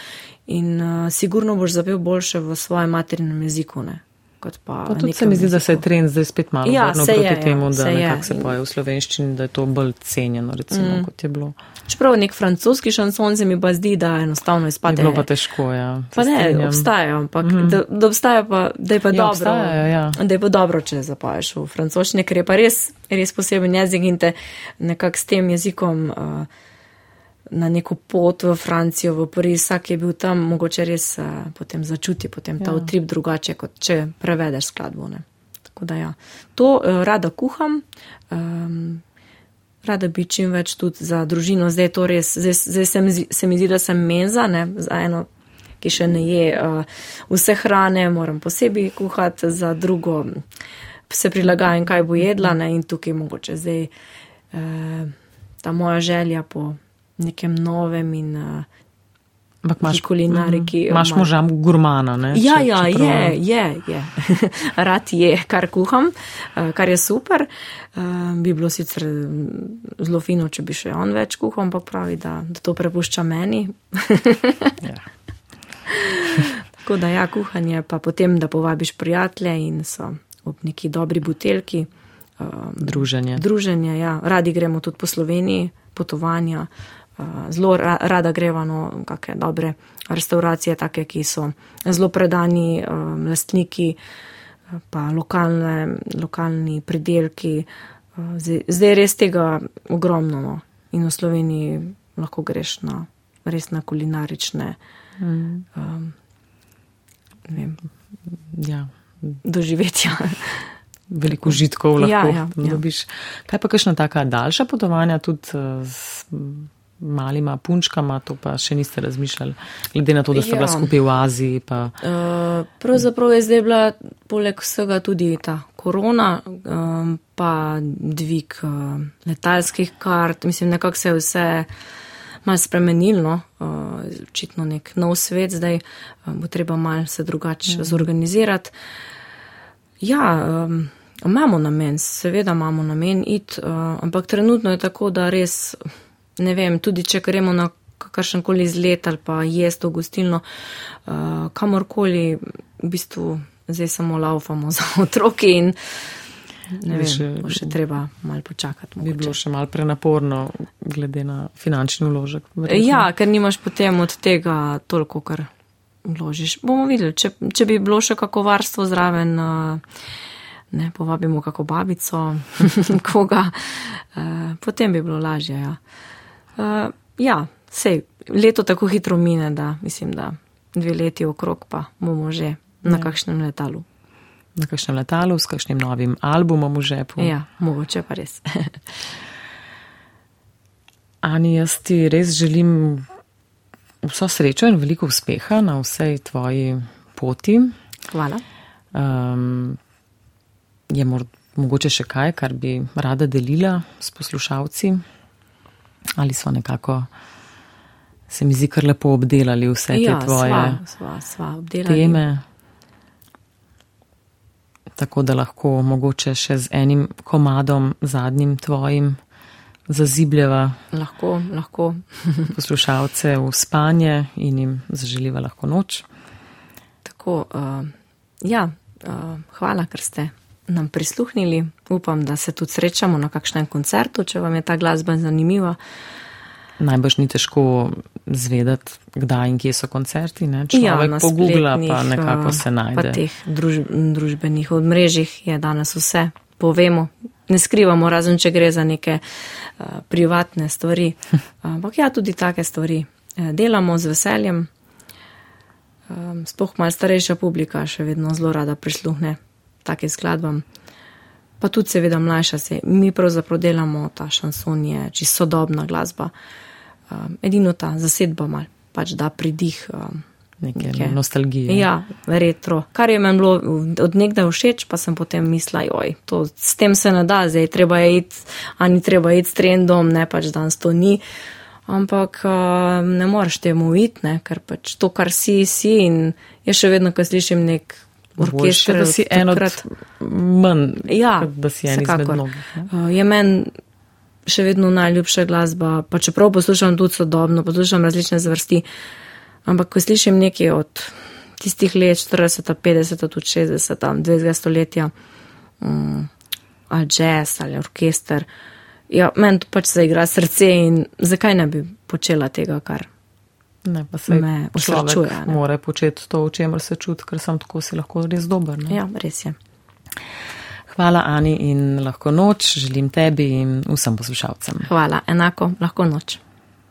in uh, sigurno boš zapel boljše v svojem materinem jeziku. Ne, kot pa Pa tudi se mi zdi, da se je trend zdaj spet malo Ja, obrnil se proti je, ja, temu, da se je. nekako se poje v slovenščini, da je to bolj cenjeno, recimo, mm. kot je bilo. Čeprav nek francoski šanson se mi pa zdi, da enostavno Je izpade. bilo pa težko, ja. Pa ne, strinjam. obstajajo, ampak mm da, da obstaja pa, da je pa Ja, dobro. obstajajo, ja. Da je pa dobro, če zapoješ v francoščini, ker je pa res, res poseben jezik in te nekako s tem jezikom uh, na neko pot v Francijo, v Pariz, vsak je bil tam, mogoče res uh, potem začuti potem ta Ja. utrip drugače, kot če prevedeš skladbo. Ne. Tako da ja. To uh, rada kuham. Um, rada bi čim več tudi za družino. Zdaj je to res, zdaj, zdaj se, mi, zdi- se mi zdi, da sem menza, ne, za eno, ki še ne je uh, vse hrane, moram posebej kuhati, za drugo se prilagajam, kaj bo jedla ne, in tukaj mogoče zdaj uh, ta moja želja po nekem novem in uh, Ampak imaš kulinariki, mhm. Imaš moža gurmana, ne? Ja, Če- ja, čeprav- je, je, je. Rad je, kar kuham, eh, kar je super. Eh, Bi bilo sicer mm, zelo fino, če bi še on več kuhal, ampak pravi, da, da to prepušča meni. Ja. Tako da ja, kuhanje, pa potem, da povabiš prijatelje in so ob neki dobri buteljki. eh, Druženje. Druženje, ja. Radi gremo tudi po Sloveniji, potovanja. eh, Zelo ra- rada greva no, kakšne dobre restauracije, take, ki so zelo predani um, lastniki, eh, pa lokalne, lokalni pridelki. Eh, Zdaj, je res tega ogromno no. in v Sloveniji lahko greš na res na kulinarične Mm, um, vem, ja. doživetja. Veliko užitkov lahko Ja, ja, ja. dobiš. Kaj pa kakšna taka daljša potovanja tudi eh, s malima punčkama, to pa še niste razmišljali, glede na to, da ste Ja. bila skupaj v Aziji. Pa, Uh, pravzaprav je zdaj bila poleg vsega tudi ta korona, um, pa dvig uh, letalskih kart. Mislim, nekako se je vse malo spremenilo, no? uh, očitno nek nov svet, zdaj uh, bo treba malo se drugače mm. zorganizirati. Ja, um, imamo namen, seveda imamo namen iti, uh, ampak trenutno je tako, da res, ne vem, tudi če gremo na kakršen koli izlet ali pa jesti v gostilno, uh, kamorkoli, v bistvu zdaj samo laufamo za otroki in ne vem, Veš, bo še treba malo počakati. bi bilo mogoče. še mal prenaporno, glede na finančni vložek. verjetno. Ja, ker nimaš potem od tega toliko, kar vložiš. Bomo videli, če, če bi bilo še kako varstvo zraven, uh, ne povabimo kako babico, koga, uh, potem bi bilo lažje. Ja, uh, ja sej, leto tako hitro mine, da mislim, da dve leti okrog pa bomo že na Ja. kakšnem letalu. Na kakšnem letalu, s kakšnim novim albumom v žepu. Ja, mogoče pa res. Ani, jaz ti res želim vso srečo in veliko uspeha na vsej tvoji poti. Hvala. Um, je mor, mogoče še kaj, kar bi rada delila s poslušalci? Ali so nekako, se mi zdi, kar lepo obdelali vse te ja, tvoje sva, sva, sva obdelali. teme? Tako da lahko mogoče še z enim komadom, zadnjim tvojim, zazibljeva Lahko, lahko. poslušalce v spanje in jim zaželiva lahko noč. Tako, uh, ja, uh, hvala, ker ste nam prisluhnili. Upam, da se tudi srečamo na kakšnem koncertu, če vam je ta glasba zanimiva. Najbrž ni težko zvedeti, kdaj in kje so koncerti. Ne? Človek Ja, na pogugla, pa nekako eh, se Pa najde. teh druž, družbenih odmrežjih je danes vse. Povemo, ne skrivamo, razen če gre za neke uh, privatne stvari. Ampak ja, tudi take stvari eh, delamo z veseljem. Um, Sploh malo starejša publika še vedno zelo rada prisluhne takim skladbam. Pa tudi seveda mlajša se. Mi pravzaprav delamo ta šanson je čisto sodobna glasba. Um, edino ta zasedba mal pač da pridih. Um, Neke neke- nostalgije. Ja, retro. Kar je meni bilo od nekdaj všeč, pa sem potem mislila, joj, to, s tem se ne da, zdaj treba je iti, a ni treba iti s trendom, ne pač danes to ni. Ampak uh, ne moreš temu iti, ne, ker pač to, kar si, si in jaz še vedno, ko slišim nek orkester, da si en od takrat- manj, Ja, da si en izmed mnogih. Uh, je meni še vedno najljubša glasba, pa čeprav poslušam tudi sodobno, poslušam različne zvrsti, ampak ko slišim nekaj od tistih let 40, 50, tudi 60, 20. stoletja, um, ali jazz ali orkester, ja, meni to pač zaigra srce in zakaj ne bi počela tega, kar Ne, pa se me osrečuje, mora početi to, o čemer se čuti, ker sam tako si lahko res dober. Ne? Ja, res je. Hvala, Ani, in lahko noč želim tebi in vsem poslušalcem. Hvala, enako, lahko noč.